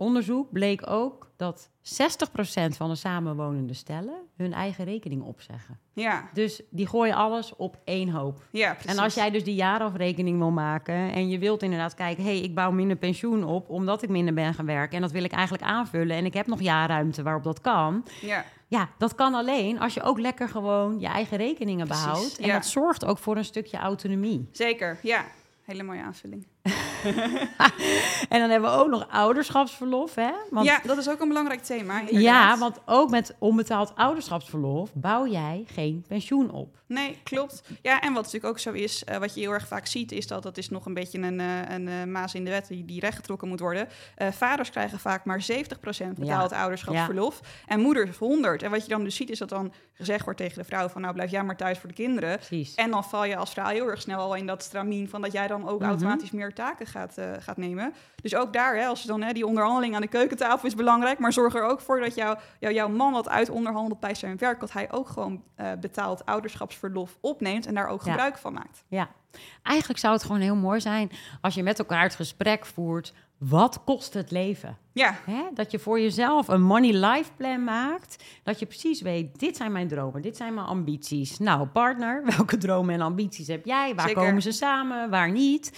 Onderzoek bleek ook dat 60% van de samenwonende stellen hun eigen rekening opzeggen. Ja, Dus die gooien alles op één hoop. ja, precies. En als jij dus die jaarafrekening wil maken en je wilt inderdaad kijken, hé, hey, ik bouw minder pensioen op omdat ik minder ben gaan werken en dat wil ik eigenlijk aanvullen en ik heb nog jaarruimte waarop dat kan. Ja, Ja, dat kan alleen als je ook lekker gewoon je eigen rekeningen Precies, behoudt. En ja. dat zorgt ook voor een stukje autonomie. zeker. Ja, hele mooie aanvulling. En dan hebben we ook nog ouderschapsverlof, hè? Want, ja, dat is ook een belangrijk thema. ja, want ook met onbetaald ouderschapsverlof bouw jij geen pensioen op. Nee, klopt. Ja, en wat natuurlijk ook zo is, eh, wat je heel erg vaak ziet, is dat dat is nog een beetje een, eh, een eh, maas in de wet die, die rechtgetrokken moet worden. Vaders krijgen vaak maar 70% betaald ouderschapsverlof en moeders 100. En wat je dan dus ziet, is dat dan gezegd wordt tegen de vrouw van nou blijf jij maar thuis voor de kinderen. Precies. En dan val je als vrouw heel erg snel al in dat stramien van dat jij dan ook Mhm. automatisch meer taken gaat, eh, gaat nemen. Dus ook daar, hè, als je dan hè, die onderhandeling aan de keukentafel is belangrijk, maar zorg er ook voor dat jou, jou, jouw man wat uit onderhandelt bij zijn werk, dat hij ook gewoon eh, betaald ouderschapsverlof opneemt en daar ook Ja. gebruik van maakt. Ja, eigenlijk zou het gewoon heel mooi zijn als je met elkaar het gesprek voert. Wat kost het leven? Ja, Hè? Dat je voor jezelf een money life plan maakt. Dat je precies weet, dit zijn mijn dromen, dit zijn mijn ambities. Nou, partner, welke dromen en ambities heb jij? Waar Zeker. komen ze samen, waar niet?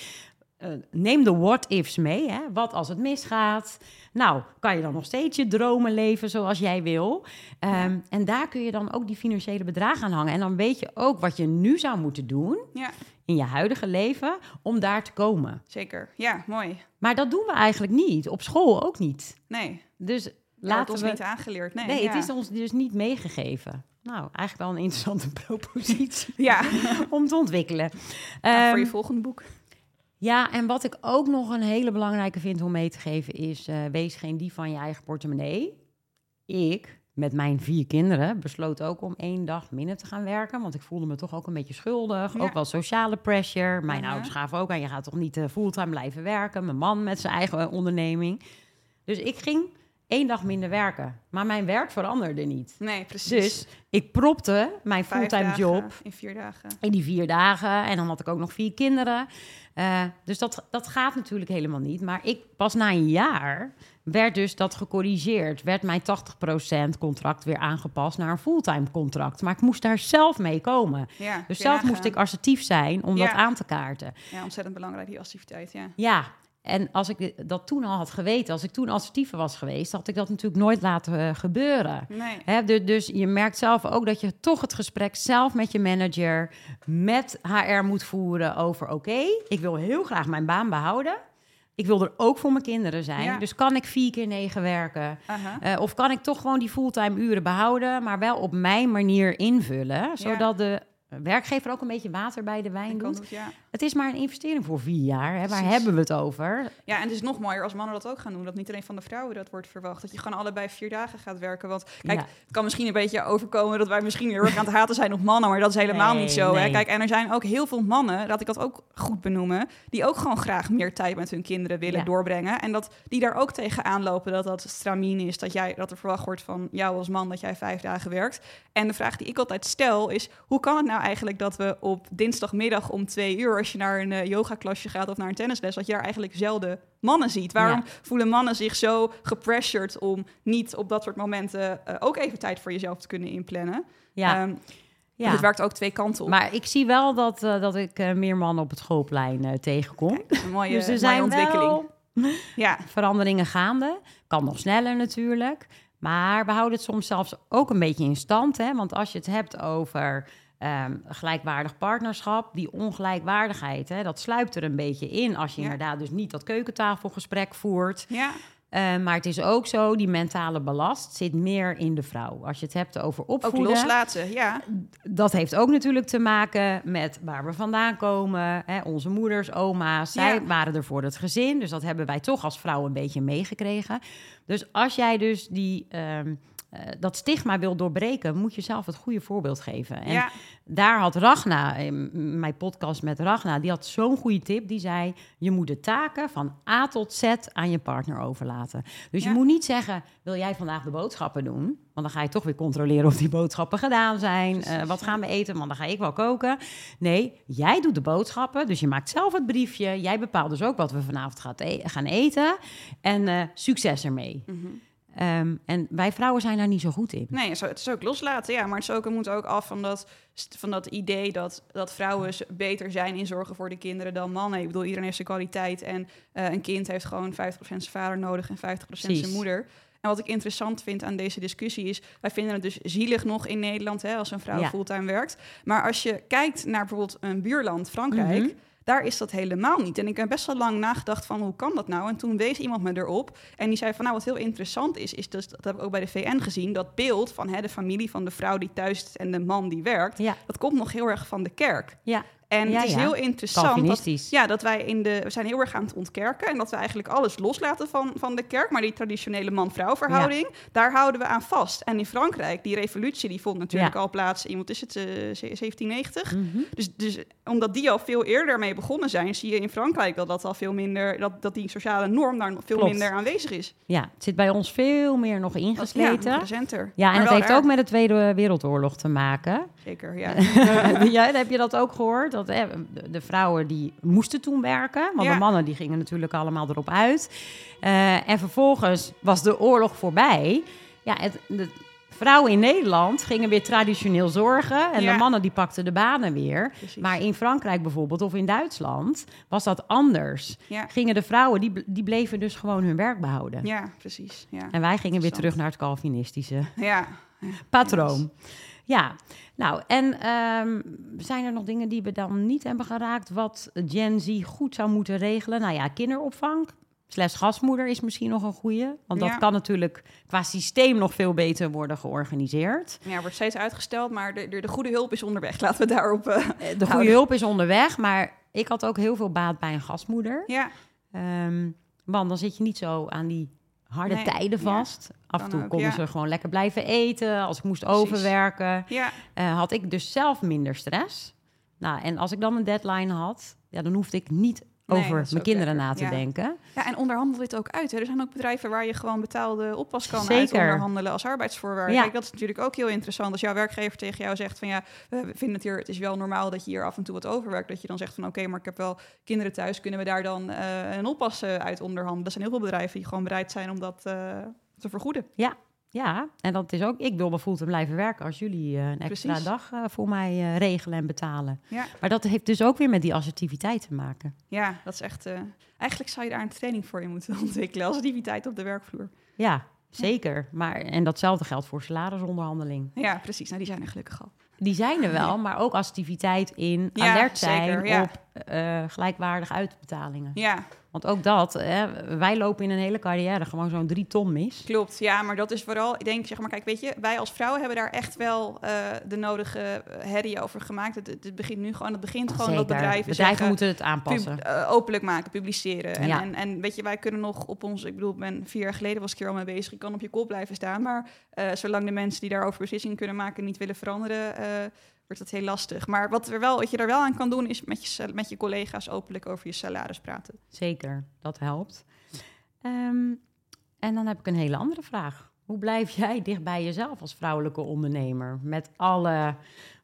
Eh, neem de what-ifs mee. Hè? Wat als het misgaat? Nou, kan je dan nog steeds je dromen leven zoals jij wil? Ehm, En daar kun je dan ook die financiële bedragen aan hangen. En dan weet je ook wat je nu zou moeten doen ja, in je huidige leven om daar te komen. zeker. Ja, mooi. Maar dat doen we eigenlijk niet. Op school ook niet. Nee, Dus laat laten ons we... niet aangeleerd. Nee, het is ons dus niet meegegeven. Nou, eigenlijk wel een interessante propositie Ja, om te ontwikkelen. Nou, voor je Ehm, volgende boek. Ja, en wat ik ook nog een hele belangrijke vind om mee te geven is... eh, wees geen dief van je eigen portemonnee. Ik, met mijn vier kinderen, besloot ook om één dag minder te gaan werken. Want ik voelde me toch ook een beetje schuldig. Ja. Ook wel sociale pressure. Mijn ouders gaven ook aan, je gaat toch niet eh, fulltime blijven werken. Mijn man met zijn eigen onderneming. Dus ik ging één dag minder werken. Maar mijn werk veranderde niet. Nee, precies. Dus ik propte mijn Vijf fulltime dagen job In vier dagen. in die vier dagen. En dan had ik ook nog vier kinderen. Eh, dus dat, dat gaat natuurlijk helemaal niet. Maar ik pas na een jaar werd dus dat gecorrigeerd. Werd mijn 80% contract weer aangepast naar een fulltime contract. Maar ik moest daar zelf mee komen. Ja, Dus zelf moest ik assertief zijn om Ja. dat aan te kaarten. Ja, ontzettend belangrijk, die activiteit, ja. Ja, en als ik dat toen al had geweten, als ik toen assertiever was geweest, had ik dat natuurlijk nooit laten eh, gebeuren. Nee, Hè, du- dus je merkt zelf ook dat je toch het gesprek zelf met je manager, met HR moet voeren over: oké, ik wil heel graag mijn baan behouden. Ik wil er ook voor mijn kinderen zijn. Ja. Dus kan ik vier keer negen werken? Eh, of kan ik toch gewoon die fulltime uren behouden, maar wel op mijn manier invullen, zodat de werkgever ook een beetje water bij de wijn doet. het, ja. Het is maar een investering voor vier jaar. Hè? Waar hebben we het over? ja, en het is nog mooier als mannen dat ook gaan doen. Dat niet alleen van de vrouwen dat wordt verwacht. Dat je gewoon allebei vier dagen gaat werken. Want kijk, Ja. het kan misschien een beetje overkomen dat wij misschien heel erg aan het haten zijn op mannen. Maar dat is helemaal Nee, niet zo. Hè? Kijk, en er zijn ook heel veel mannen, laat ik dat ook goed benoemen. Die ook gewoon graag meer tijd met hun kinderen willen Ja. doorbrengen. En dat die daar ook tegen aanlopen dat dat stramien is. Dat, jij, dat er verwacht wordt van jou als man dat jij vijf dagen werkt. En de vraag die ik altijd stel is: hoe kan het nou eigenlijk dat we op dinsdagmiddag om twee uur, als je naar een eh, yogaklasje gaat of naar een tennisles, dat je daar eigenlijk zelden mannen ziet? Waarom Ja. voelen mannen zich zo gepressured om niet op dat soort momenten eh, ook even tijd voor jezelf te kunnen inplannen? Ja, Ehm, ja. Het werkt ook twee kanten op. Maar ik zie wel dat, eh, dat ik meer mannen op het schoolplein tegenkom. Kijk, dat is een mooie, dus er zijn ontwikkeling. wel Ja, veranderingen gaande. Kan nog sneller natuurlijk. Maar we houden het soms zelfs ook een beetje in stand. Hè? Want als je het hebt over ehm, gelijkwaardig partnerschap, die ongelijkwaardigheid, hè, dat sluipt er een beetje in als je Ja. inderdaad dus niet dat keukentafelgesprek voert. ja, Eh, maar het is ook zo, die mentale belast zit meer in de vrouw. Als je het hebt over ook opvoeden, loslaten. Ja, dat heeft ook natuurlijk te maken met waar we vandaan komen. Hè, onze moeders, oma's, zij Ja. waren er voor het gezin. Dus dat hebben wij toch als vrouw een beetje meegekregen. Dus als jij dus die, ehm, eh, dat stigma wil doorbreken, moet je zelf het goede voorbeeld geven. En ja, daar had Ragna, in mijn podcast met Ragna, die had zo'n goede tip. Die zei, je moet de taken van A tot Z aan je partner overlaten. Dus Ja. je moet niet zeggen, wil jij vandaag de boodschappen doen? Want dan ga je toch weer controleren of die boodschappen gedaan zijn. Eh, wat gaan we eten? Want dan ga ik wel koken. Nee, jij doet de boodschappen. Dus je maakt zelf het briefje. Jij bepaalt dus ook wat we vanavond gaat e- gaan eten. En eh, succes ermee. Mhm. Ehm, en wij vrouwen zijn daar niet zo goed in. Nee, het is ook loslaten, ja. Maar het, is ook, moet ook af van dat, van dat idee dat, dat vrouwen beter zijn in zorgen voor de kinderen dan mannen. Ik bedoel, iedereen heeft zijn kwaliteit. En eh, een kind heeft gewoon 50% zijn vader nodig en 50% Precies. zijn moeder. En wat ik interessant vind aan deze discussie is... wij vinden het dus zielig nog in Nederland hè, als een vrouw Ja. fulltime werkt. Maar als je kijkt naar bijvoorbeeld een buurland, Frankrijk... Mhm. Daar is dat helemaal niet. En ik heb best wel lang nagedacht van hoe kan dat nou? En toen wees iemand me erop. En die zei van nou wat heel interessant is, is dus, dat heb ik ook bij de VN gezien, dat beeld van hè, de familie van de vrouw die thuis is en de man die werkt. Ja, Dat komt nog heel erg van de kerk. ja. En Ja, het is ja. heel interessant dat, ja, dat wij in de, we zijn heel erg aan het ontkerken en dat we eigenlijk alles loslaten van, van de kerk. Maar die traditionele man-vrouw verhouding, daar houden we aan vast. En in Frankrijk, die revolutie, die vond natuurlijk al plaats in, wat is het, eh, 1790? Mhm. Dus, dus omdat die al veel eerder mee begonnen zijn, zie je in Frankrijk dat dat al veel minder, dat, dat die sociale norm daar veel Klopt. minder aanwezig is. Ja, het zit bij ons veel meer nog ingesleten. nog Ja, recenter. en het heeft raar. ook met de Tweede Wereldoorlog te maken. Zeker, ja. ja, heb je dat ook gehoord? Dat hè, de, vrouwen die moesten toen werken, want Ja. de mannen die gingen natuurlijk allemaal erop uit. Eh, en vervolgens was de oorlog voorbij. Ja, het, de vrouwen in Nederland gingen weer traditioneel zorgen en Ja. de mannen die pakten de banen weer. Precies. Maar in Frankrijk bijvoorbeeld of in Duitsland was dat anders. Ja. Gingen de vrouwen, die, die bleven dus gewoon hun werk behouden. ja, precies. Ja. En wij gingen weer terug naar het Calvinistische ja. patroon. Ja, nou, en ehm, zijn er nog dingen die we dan niet hebben geraakt... wat Gen Z goed zou moeten regelen? Nou ja, kinderopvang slash gastmoeder is misschien nog een goeie. Want dat Ja. kan natuurlijk qua systeem nog veel beter worden georganiseerd. Ja, wordt steeds uitgesteld, maar de, de, de goede hulp is onderweg. Laten we daarop... eh, Eh, De goede houden. hulp is onderweg, maar ik had ook heel veel baat bij een gastmoeder. Ja, Ehm, want dan zit je niet zo aan die harde Nee, tijden ja. vast. Af en toe ook, konden ja. ze gewoon lekker blijven eten. Als ik moest Precies. overwerken, ja, eh, had ik dus zelf minder stress. Nou, en als ik dan een deadline had, ja, dan hoefde ik niet over mijn kinderen lekker, na te ja. denken. ja, en onderhandel dit ook uit. Hè. Er zijn ook bedrijven waar je gewoon betaalde oppas kan Zeker. uit onderhandelen als arbeidsvoorwaarde. Ja. Kijk, dat is natuurlijk ook heel interessant. Als jouw werkgever tegen jou zegt van ja, we vinden het hier, het is wel normaal dat je hier af en toe wat overwerkt. Dat je dan zegt van oké, maar ik heb wel kinderen thuis, kunnen we daar dan eh, een oppas eh, uit onderhandelen? Er zijn heel veel bedrijven die gewoon bereid zijn om dat eh, te vergoeden. Ja, en dat is ook, ik wil bijvoorbeeld te blijven werken als jullie eh, een extra Precies. dag eh, voor mij eh, regelen en betalen. Ja. Maar dat heeft dus ook weer met die assertiviteit te maken. Ja, dat is echt. eigenlijk zou je daar een training voor je moeten ontwikkelen. Assertiviteit op de werkvloer. Ja, zeker. Maar, en datzelfde geldt voor salarisonderhandeling. Ja, precies. Nou, die zijn er gelukkig al. Die zijn er wel, maar ook assertiviteit in Ja, alert zijn zeker, ja. op eh, gelijkwaardig uitbetalingen. Ja, Want ook dat, hè, wij lopen in een hele carrière gewoon zo'n drie ton mis. klopt. Ja, maar dat is vooral, ik denk, zeg maar, kijk, weet je, wij als vrouwen hebben daar echt wel eh, de nodige eh, herrie over gemaakt. Het, het begint nu gewoon, het begint gewoon dat bedrijven, Bedrijven zeggen, moeten het aanpassen. pub- openlijk maken, publiceren. En, Ja. en, en weet je, wij kunnen nog op ons, ik bedoel, ik ben vier jaar geleden was ik hier al mee bezig. Ik kan op je kop blijven staan, maar zolang de mensen die daarover beslissingen kunnen maken niet willen veranderen, wordt dat heel lastig. Maar wat, er wel, wat je er wel aan kan doen, is met je, met je collega's openlijk over je salaris praten. Zeker, dat helpt. Ehm, en dan heb ik een hele andere vraag. Hoe blijf jij dicht bij jezelf als vrouwelijke ondernemer? Met alle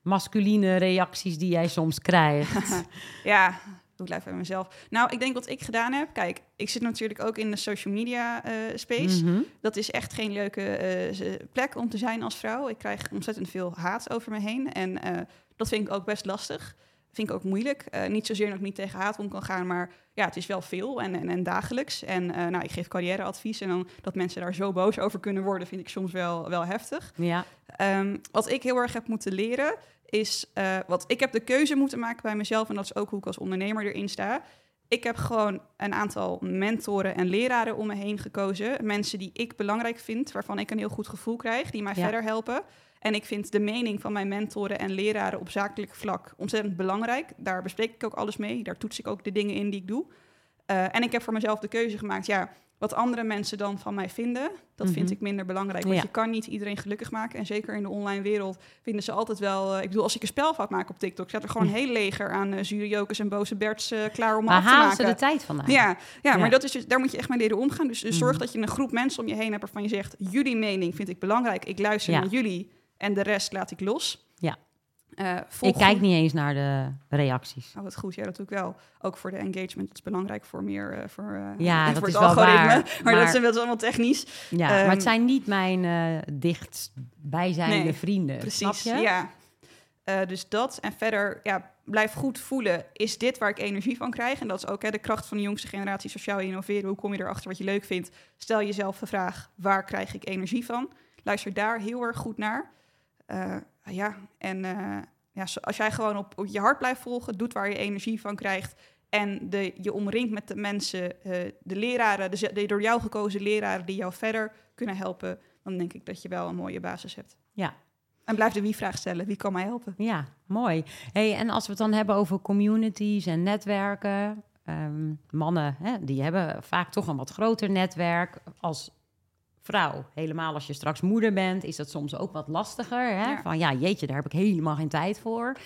masculine reacties die jij soms krijgt. Ja, doe ik blijf bij mezelf. Nou, ik denk wat ik gedaan heb. Kijk, ik zit natuurlijk ook in de social media eh, space. Mhm. Dat is echt geen leuke eh, plek om te zijn als vrouw. Ik krijg ontzettend veel haat over me heen. En eh, dat vind ik ook best lastig. Vind ik ook moeilijk. Niet zozeer dat ik niet tegen haat om kan gaan, maar ja, het is wel veel en, en, en dagelijks. En nou, ik geef carrièreadvies en dan dat mensen daar zo boos over kunnen worden, vind ik soms wel, wel heftig. Ja, Ehm, wat ik heel erg heb moeten leren is, eh, wat ik heb de keuze moeten maken bij mezelf en dat is ook hoe ik als ondernemer erin sta. Ik heb gewoon een aantal mentoren en leraren om me heen gekozen. Mensen die ik belangrijk vind, waarvan ik een heel goed gevoel krijg, die mij Ja. verder helpen. En ik vind de mening van mijn mentoren en leraren op zakelijk vlak ontzettend belangrijk. Daar bespreek ik ook alles mee. Daar toets ik ook de dingen in die ik doe. Eh, en ik heb voor mezelf de keuze gemaakt, ja, wat andere mensen dan van mij vinden, dat vind Mhm. ik minder belangrijk. Want Ja. je kan niet iedereen gelukkig maken. En zeker in de online wereld vinden ze altijd wel... eh, ik bedoel, als ik een spelfout maak op TikTok... staat er gewoon een heel leger aan uh, zure jokers en boze Berts eh, klaar om maar af te maken. ze de tijd vandaan? Ja, ja, Ja. maar dat is dus, daar moet je echt mee leren omgaan. Dus, dus zorg Mhm. dat je een groep mensen om je heen hebt waarvan je zegt... jullie mening vind ik belangrijk, ik luister naar jullie... en de rest laat ik los. Ja. Eh, Ik kijk niet eens naar de reacties. Oh, wat goed. Ja, dat doe ik wel. Ook voor de engagement. Dat is belangrijk voor meer... eh, voor, eh, Ja, dat het is wel waar, Maar, maar- dat is, allemaal technisch. Ja, Ehm, maar het zijn niet mijn eh dichtst bijzijnde Nee, vrienden. Precies, Snap je? ja. Dus dat. En verder, ja, blijf goed voelen. Is dit waar ik energie van krijg? En dat is ook hè, de kracht van de jongste generatie sociaal innoveren. Hoe kom je erachter wat je leuk vindt? Stel jezelf de vraag, waar krijg ik energie van? Luister daar heel erg goed naar. Eh, ja, en eh, ja, als jij gewoon op, op je hart blijft volgen, doet waar je energie van krijgt... en de, je omringt met de mensen, eh, de leraren, de door jou gekozen leraren... die jou verder kunnen helpen, dan denk ik dat je wel een mooie basis hebt. Ja. En blijf de wie-vraag stellen. Wie kan mij helpen? Ja, mooi. Hey, en als we het dan hebben over communities en netwerken. ehm, mannen, hè, die hebben vaak toch een wat groter netwerk. Als vrouw, helemaal als je straks moeder bent, is dat soms ook wat lastiger. Hè? Ja. Van ja, jeetje, daar heb ik helemaal geen tijd voor.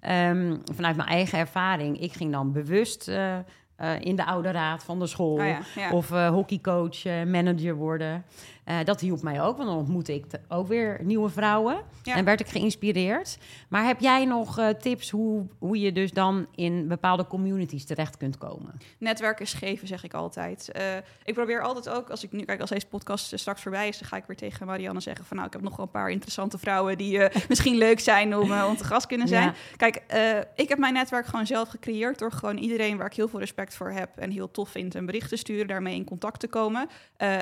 Ehm, vanuit mijn eigen ervaring, ik ging dan bewust eh, eh, in de oude raad van de school. Oh ja, ja. Of eh, hockeycoach, manager worden. Eh, dat hielp mij ook, want dan ontmoette ik ook weer nieuwe vrouwen. Ja. En werd ik geïnspireerd. Maar heb jij nog eh, tips hoe, hoe je dus dan in bepaalde communities terecht kunt komen? Netwerken is geven, zeg ik altijd. Eh, ik probeer altijd ook, als ik nu, kijk, als deze podcast straks voorbij is, dan ga ik weer tegen Marianne zeggen van, nou, ik heb nog wel een paar interessante vrouwen die misschien leuk zijn om, om te gast kunnen zijn. Ja. Kijk, ik heb mijn netwerk gewoon zelf gecreëerd door gewoon iedereen waar ik heel veel respect voor heb en heel tof vind een bericht te sturen, daarmee in contact te komen.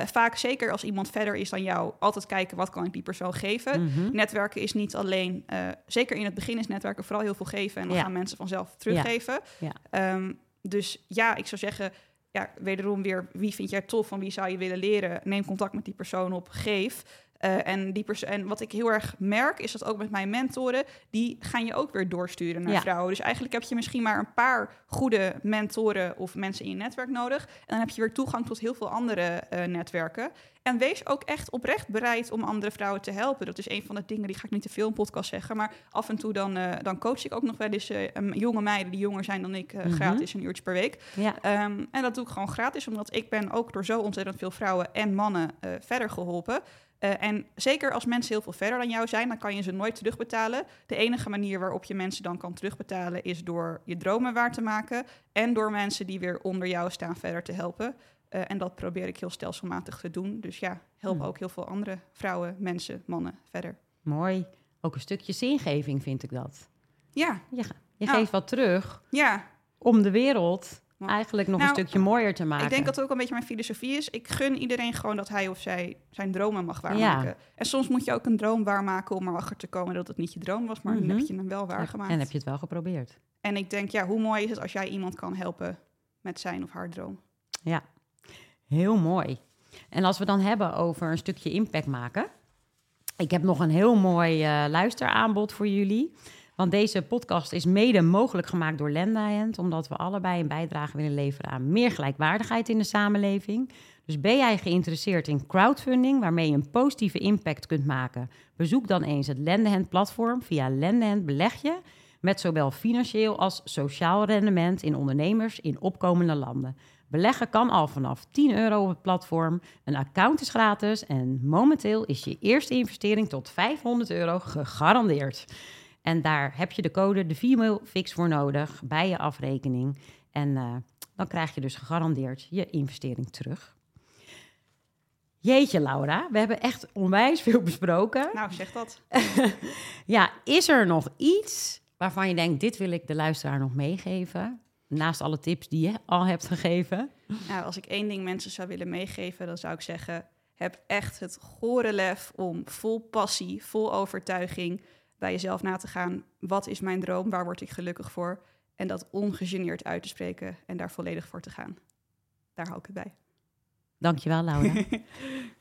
Vaak, zeker als iemand verder is dan jou, altijd kijken wat kan ik die persoon geven. Mhm. Netwerken is niet alleen, eh, zeker in het begin is netwerken vooral heel veel geven en dan Ja. gaan mensen vanzelf teruggeven. Ja. Ehm, dus ja, ik zou zeggen, ja, wederom weer, wie vind jij tof, van wie zou je willen leren? Neem contact met die persoon op, geef. Eh, en, die en wat ik heel erg merk, is dat ook met mijn mentoren, die gaan je ook weer doorsturen naar Ja. vrouwen. Dus eigenlijk heb je misschien maar een paar goede mentoren of mensen in je netwerk nodig. En dan heb je weer toegang tot heel veel andere eh, netwerken. En wees ook echt oprecht bereid om andere vrouwen te helpen. Dat is een van de dingen, die ga ik niet te veel in podcast zeggen. Maar af en toe dan, eh, dan coach ik ook nog wel eens jonge meiden die jonger zijn dan ik, Mhm. gratis een uurtje per week. Ja, Ehm, en dat doe ik gewoon gratis, omdat ik ben ook door zo ontzettend veel vrouwen en mannen verder geholpen. Eh, en zeker als mensen heel veel verder dan jou zijn, dan kan je ze nooit terugbetalen. De enige manier waarop je mensen dan kan terugbetalen is door je dromen waar te maken en door mensen die weer onder jou staan verder te helpen. Eh, en dat probeer ik heel stelselmatig te doen. Dus ja, help Hmm. ook heel veel andere vrouwen, mensen, mannen verder. mooi. Ook een stukje zingeving vind ik dat. Ja, Je, geeft wat terug ja, om de wereld eigenlijk nog Nou, een stukje mooier te maken. Ik denk dat het ook een beetje mijn filosofie is. Ik gun iedereen gewoon dat hij of zij zijn dromen mag waarmaken. Ja. En soms moet je ook een droom waarmaken om erachter te komen dat het niet je droom was, maar Mhm. dan heb je hem wel waargemaakt. En heb je het wel geprobeerd. En ik denk, ja, hoe mooi is het als jij iemand kan helpen met zijn of haar droom. Ja, heel mooi. En als we dan hebben over een stukje impact maken. Ik heb nog een heel mooi eh, luisteraanbod voor jullie. Want deze podcast is mede mogelijk gemaakt door Lendahand. Omdat we allebei een bijdrage willen leveren aan meer gelijkwaardigheid in de samenleving. Dus ben jij geïnteresseerd in crowdfunding, waarmee je een positieve impact kunt maken? Bezoek dan eens het Lendahand platform. Via Lendahand beleg je met zowel financieel als sociaal rendement in ondernemers in opkomende landen. Beleggen kan al vanaf 10 euro op het platform. Een account is gratis en momenteel is je eerste investering tot 500 euro gegarandeerd. En daar heb je de code de Female Fix voor nodig bij je afrekening. En eh, dan krijg je dus gegarandeerd je investering terug. Jeetje, Laura, we hebben echt onwijs veel besproken. Nou, zeg dat. Ja, is er nog iets waarvan je denkt, dit wil ik de luisteraar nog meegeven? Naast alle tips die je al hebt gegeven. Nou, als ik één ding mensen zou willen meegeven, dan zou ik zeggen: heb echt het gore lef om vol passie, vol overtuiging bij jezelf na te gaan. Wat is mijn droom? Waar word ik gelukkig voor? En dat ongegeneerd uit te spreken en daar volledig voor te gaan. Daar hou ik het bij. Dankjewel, Laura.